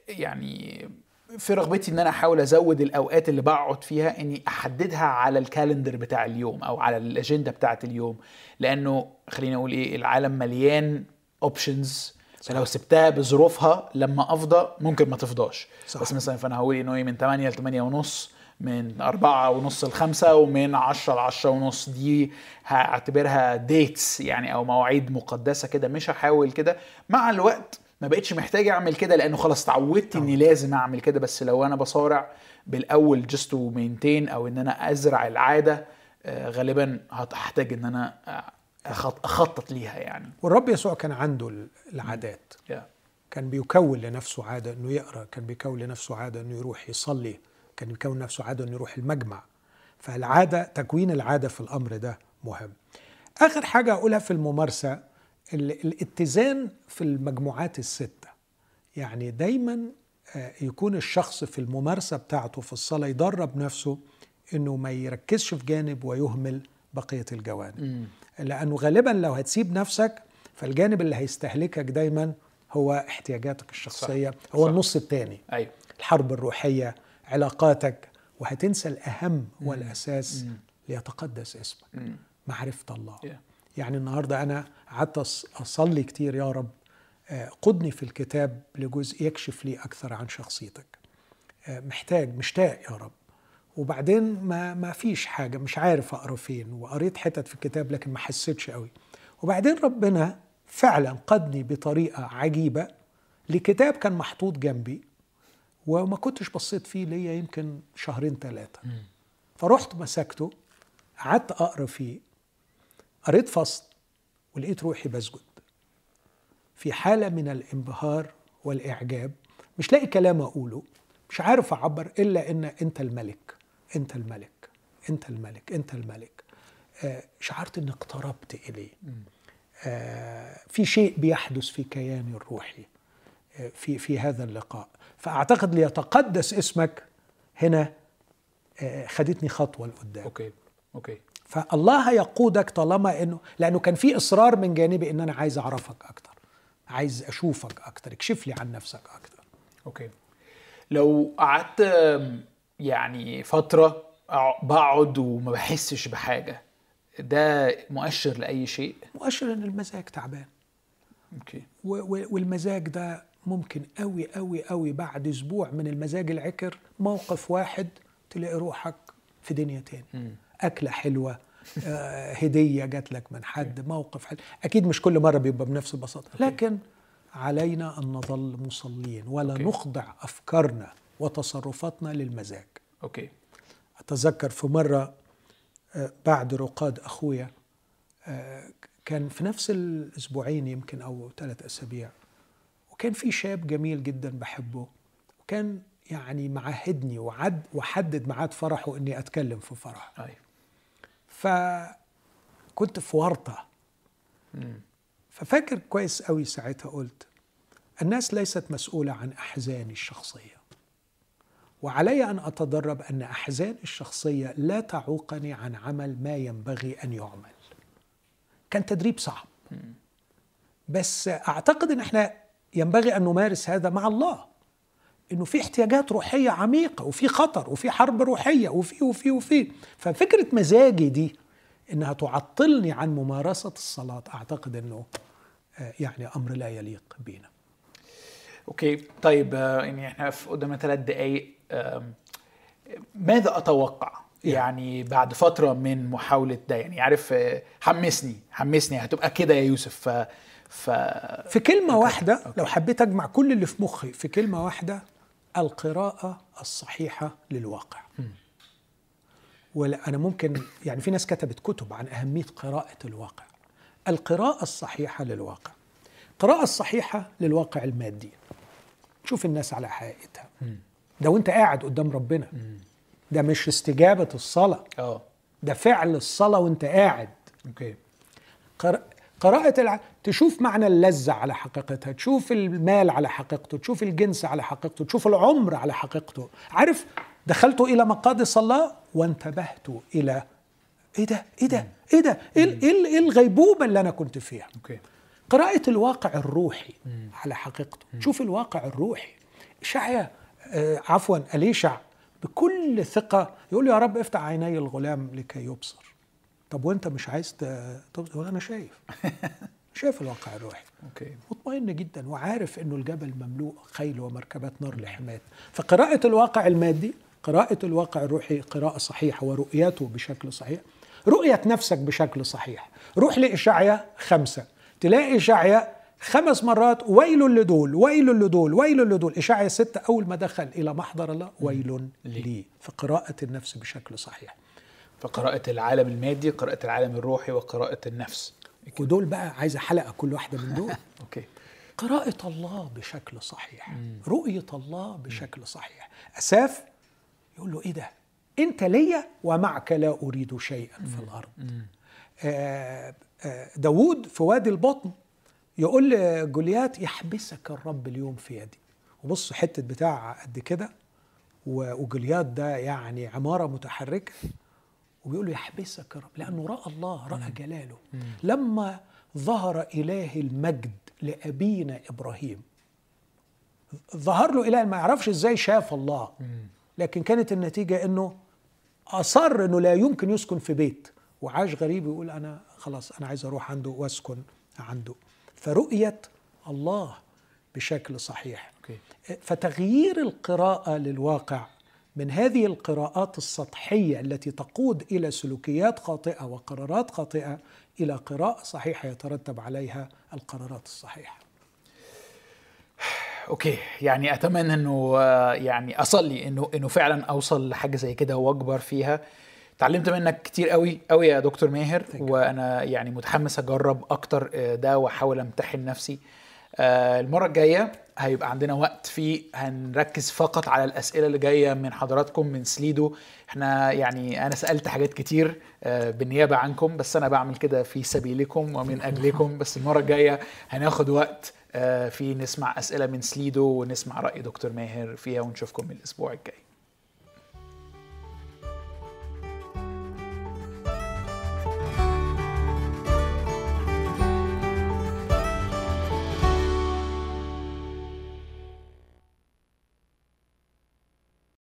يعني في رغبتي إن أنا أحاول أزود الأوقات اللي بقعد فيها إني أحددها على الكالندر بتاع اليوم أو على الأجندة بتاعت اليوم. لأنه خليني أقول إيه العالم مليان options فلو سبتها بظروفها لما أفضى ممكن ما تفضاش. صح. بس مثلا فأنا هقول إنه إيه من 8 ل 8 ونص من أربعة ونص لخمسة ومن عشرة لعشرة ونص. دي هعتبرها dates يعني أو مواعيد مقدسة كده. مش هحاول كده. مع الوقت ما بقتش محتاج أعمل كده لأنه خلاص اتعودت إني لازم أعمل كده. بس لو أنا بصارع بالأول just to maintain أو إن أنا أزرع العادة آه، غالبا هحتاج إن أنا آه، أخطط ليها يعني. والرب يسوع كان عنده ال- العادات. Yeah. كان بيكون لنفسه عادة إنه يقرأ كان بيكون لنفسه عادة إنه يروح يصلي. كان بيكون نفسه عادة إنه يروح المجمع. فالعادة تكوين العادة في الأمر ده مهم. آخر حاجة أقولها في الممارسة ال- الاتزان في المجموعات الستة. يعني دايما آه، يكون الشخص في الممارسة بتاعته في الصلاة يدرب نفسه إنه ما يركزش في جانب ويهمل بقية الجوانب. لأنه غالبا لو هتسيب نفسك فالجانب اللي هيستهلكك دايما هو احتياجاتك الشخصية. صح. هو صح. النص الثاني أيوه. الحرب الروحية علاقاتك وهتنسى الأهم والأساس ليتقدس اسمك. معرفة الله. يعني النهارده أنا قعدت أص- أصلي كتير يا رب. آه، قدني في الكتاب لجزء يكشف لي أكثر عن شخصيتك. آه، محتاج مشتاق يا رب. وبعدين ما ما فيش حاجة مش عارف أقرأ فين وقريت حتت في الكتاب لكن ما حسيتش قوي وبعدين ربنا فعلا قدني بطريقة عجيبة لكتاب كان محطوط جنبي. وما كنتش بصيت فيه ليا يمكن شهرين ثلاثة فرحت مسكته قعدت أقرأ فيه قريت فصل ولقيت روحي بسجد. في حالة من الانبهار والإعجاب مش لاقي كلام أقوله مش عارف أعبر إلا إن أنت الملك أنت الملك أنت الملك أنت الملك. آه شعرت إني اقتربت إليه. آه في شيء بيحدث في كياني الروحي. في في هذا اللقاء. فأعتقد ليتقدس اسمك هنا آه خدتني خطوة لقدام. okay okay. فالله هيقودك طالما إنه لأنه كان في إصرار من جانبي إن أنا عايز أعرفك أكتر عايز أشوفك أكتر اكشف لي عن نفسك أكتر. okay. لو قعدت يعني فترة بقعد وما بحسش بحاجة ده مؤشر لأي شيء؟ مؤشر إن المزاج تعبان. okay. والمزاج ده ممكن قوي قوي قوي بعد أسبوع من المزاج العكر موقف واحد تلاقي روحك في دنيا تاني أكلة حلوة آه، هدية جات لك من حد موقف حلو. أكيد مش كل مرة بيبقى بنفس البساطة. لكن علينا أن نظل مصلين ولا okay. نخضع أفكارنا وتصرفاتنا للمزاج. okay. أتذكر في مرة آه، بعد رقاد أخويا آه، كان في نفس الأسبوعين يمكن أو ثلاث أسابيع وكان في شاب جميل جدا بحبه وكان يعني معهدني وعد وحدد ميعاد فرحه إني أتكلم في فرحه أيوه فكنت في ورطة. مم. ففاكر كويس قوي ساعتها قلت الناس ليست مسؤولة عن أحزاني الشخصية. وعلي أن أتدرب أن أحزاني الشخصية لا تعوقني عن عمل ما ينبغي أن يعمل. كان تدريب صعب. بس أعتقد أن إحنا ينبغي أن نمارس هذا مع الله. إنه في احتياجات روحية عميقة وفي خطر وفي حرب روحية وفي وفي وفي. ففكرة مزاجي دي إنها تعطلني عن ممارسة الصلاة أعتقد إنه آه، يعني أمر لا يليق بينا. أوكي. طيب آه، يعني إحنا في قدامنا ثلاث دقايق آم، ماذا أتوقع؟ يعني بعد فترة من محاولة ده يعني عارف آه، حمسني حمسني هتبقى كده يا يوسف. ف في كلمة واحدة لو حبيت أجمع كل اللي في مخي في كلمة واحدة القراءة الصحيحة للواقع. ولا أنا ممكن يعني في ناس كتبت كتب عن أهمية قراءة الواقع. القراءة الصحيحة للواقع. القراءه الصحيحة للواقع المادي. شوف الناس على حقيقتها. ده وانت قاعد قدام ربنا. ده مش استجابة الصلاة. آه. ده فعل الصلاة وانت قاعد. أوكي. قر- قراءة الع... تشوف معنى اللذة على حقيقتها تشوف المال على حقيقته تشوف الجنس على حقيقته تشوف العمر على حقيقته. عارف دخلت إلى مقادس الله وانتبهت إلى إيه ده؟ إيه ده؟ إيه ده؟ إيه, ال- إيه, إيه الغيبوبة اللي أنا كنت فيها؟ okay. قراءة الواقع الروحي على حقيقته. شوف الواقع الروحي. إشعيا آه عفوا أليشع بكل ثقة يقول يا رب افتح عيني الغلام لكي يبصر. طب وانت مش عايز يقول أنا شايف. شايف الواقع الروحي. okay. مطمئن جدا وعارف إنه الجبل مملوء خيل ومركبات نار لحماية فقراءة الواقع المادي قراءة الواقع الروحي قراءة صحيحة ورؤيته بشكل صحيح. رؤية نفسك بشكل صحيح. روح لإشعيا خمسة. تلاقي إشعيا خمس مرات ويل لدول ويل لدول ويل لدول. إشعيا ستة أول ما دخل إلى محضر الله ويل لي. في قراءة النفس بشكل صحيح. فقراءة العالم المادي قراءة العالم الروحي وقراءة النفس. ودول بقى عايزة حلقة كل واحدة من دول. أوكي. قراءة الله بشكل صحيح. رؤية الله بشكل صحيح. أساف يقول له إيه ده؟ أنت ليا ومعك لا أريد شيئا في الأرض. آه، آه، داود في وادي البطن يقول لجوليات يحبسك الرب اليوم في يدي. وبص حتة بتاع قد كده. وجوليات ده يعني عمارة متحركة. وبيقول له يحبسك يا رب لأنه رأى الله رأى جلاله. لما ظهر إله المجد لأبينا إبراهيم ظهر له إله ما يعرفش إزاي شاف الله. لكن كانت النتيجة إنه أصر إنه لا يمكن يسكن في بيت. وعاش غريب يقول أنا خلاص أنا عايز أروح عنده وأسكن عنده. فرؤية الله بشكل صحيح. فتغيير القراءة للواقع من هذه القراءات السطحية التي تقود إلى سلوكيات خاطئة وقرارات خاطئة إلى قراءة صحيحة يترتب عليها القرارات الصحيحة. أوكي يعني أتمنى إنه آه، يعني أصلي إنه إنه فعلا أوصل لحاجة زي كده وأكبر فيها. اتعلمت منك كتير قوي قوي يا دكتور ماهر. وأنا يعني متحمس أجرب أكتر آه، ده وأحاول أمتحن نفسي. المرة الجاية هيبقى عندنا وقت فيه هنركز فقط على الأسئلة اللي جاية من حضراتكم من سليدو. إحنا يعني أنا سألت حاجات كتير آه، بالنيابة عنكم بس أنا بعمل كده في سبيلكم ومن أجلكم. بس المرة الجاية هناخد وقت آه، في نسمع أسئلة من سليدو ونسمع رأي دكتور ماهر فيها ونشوفكم الأسبوع الجاي.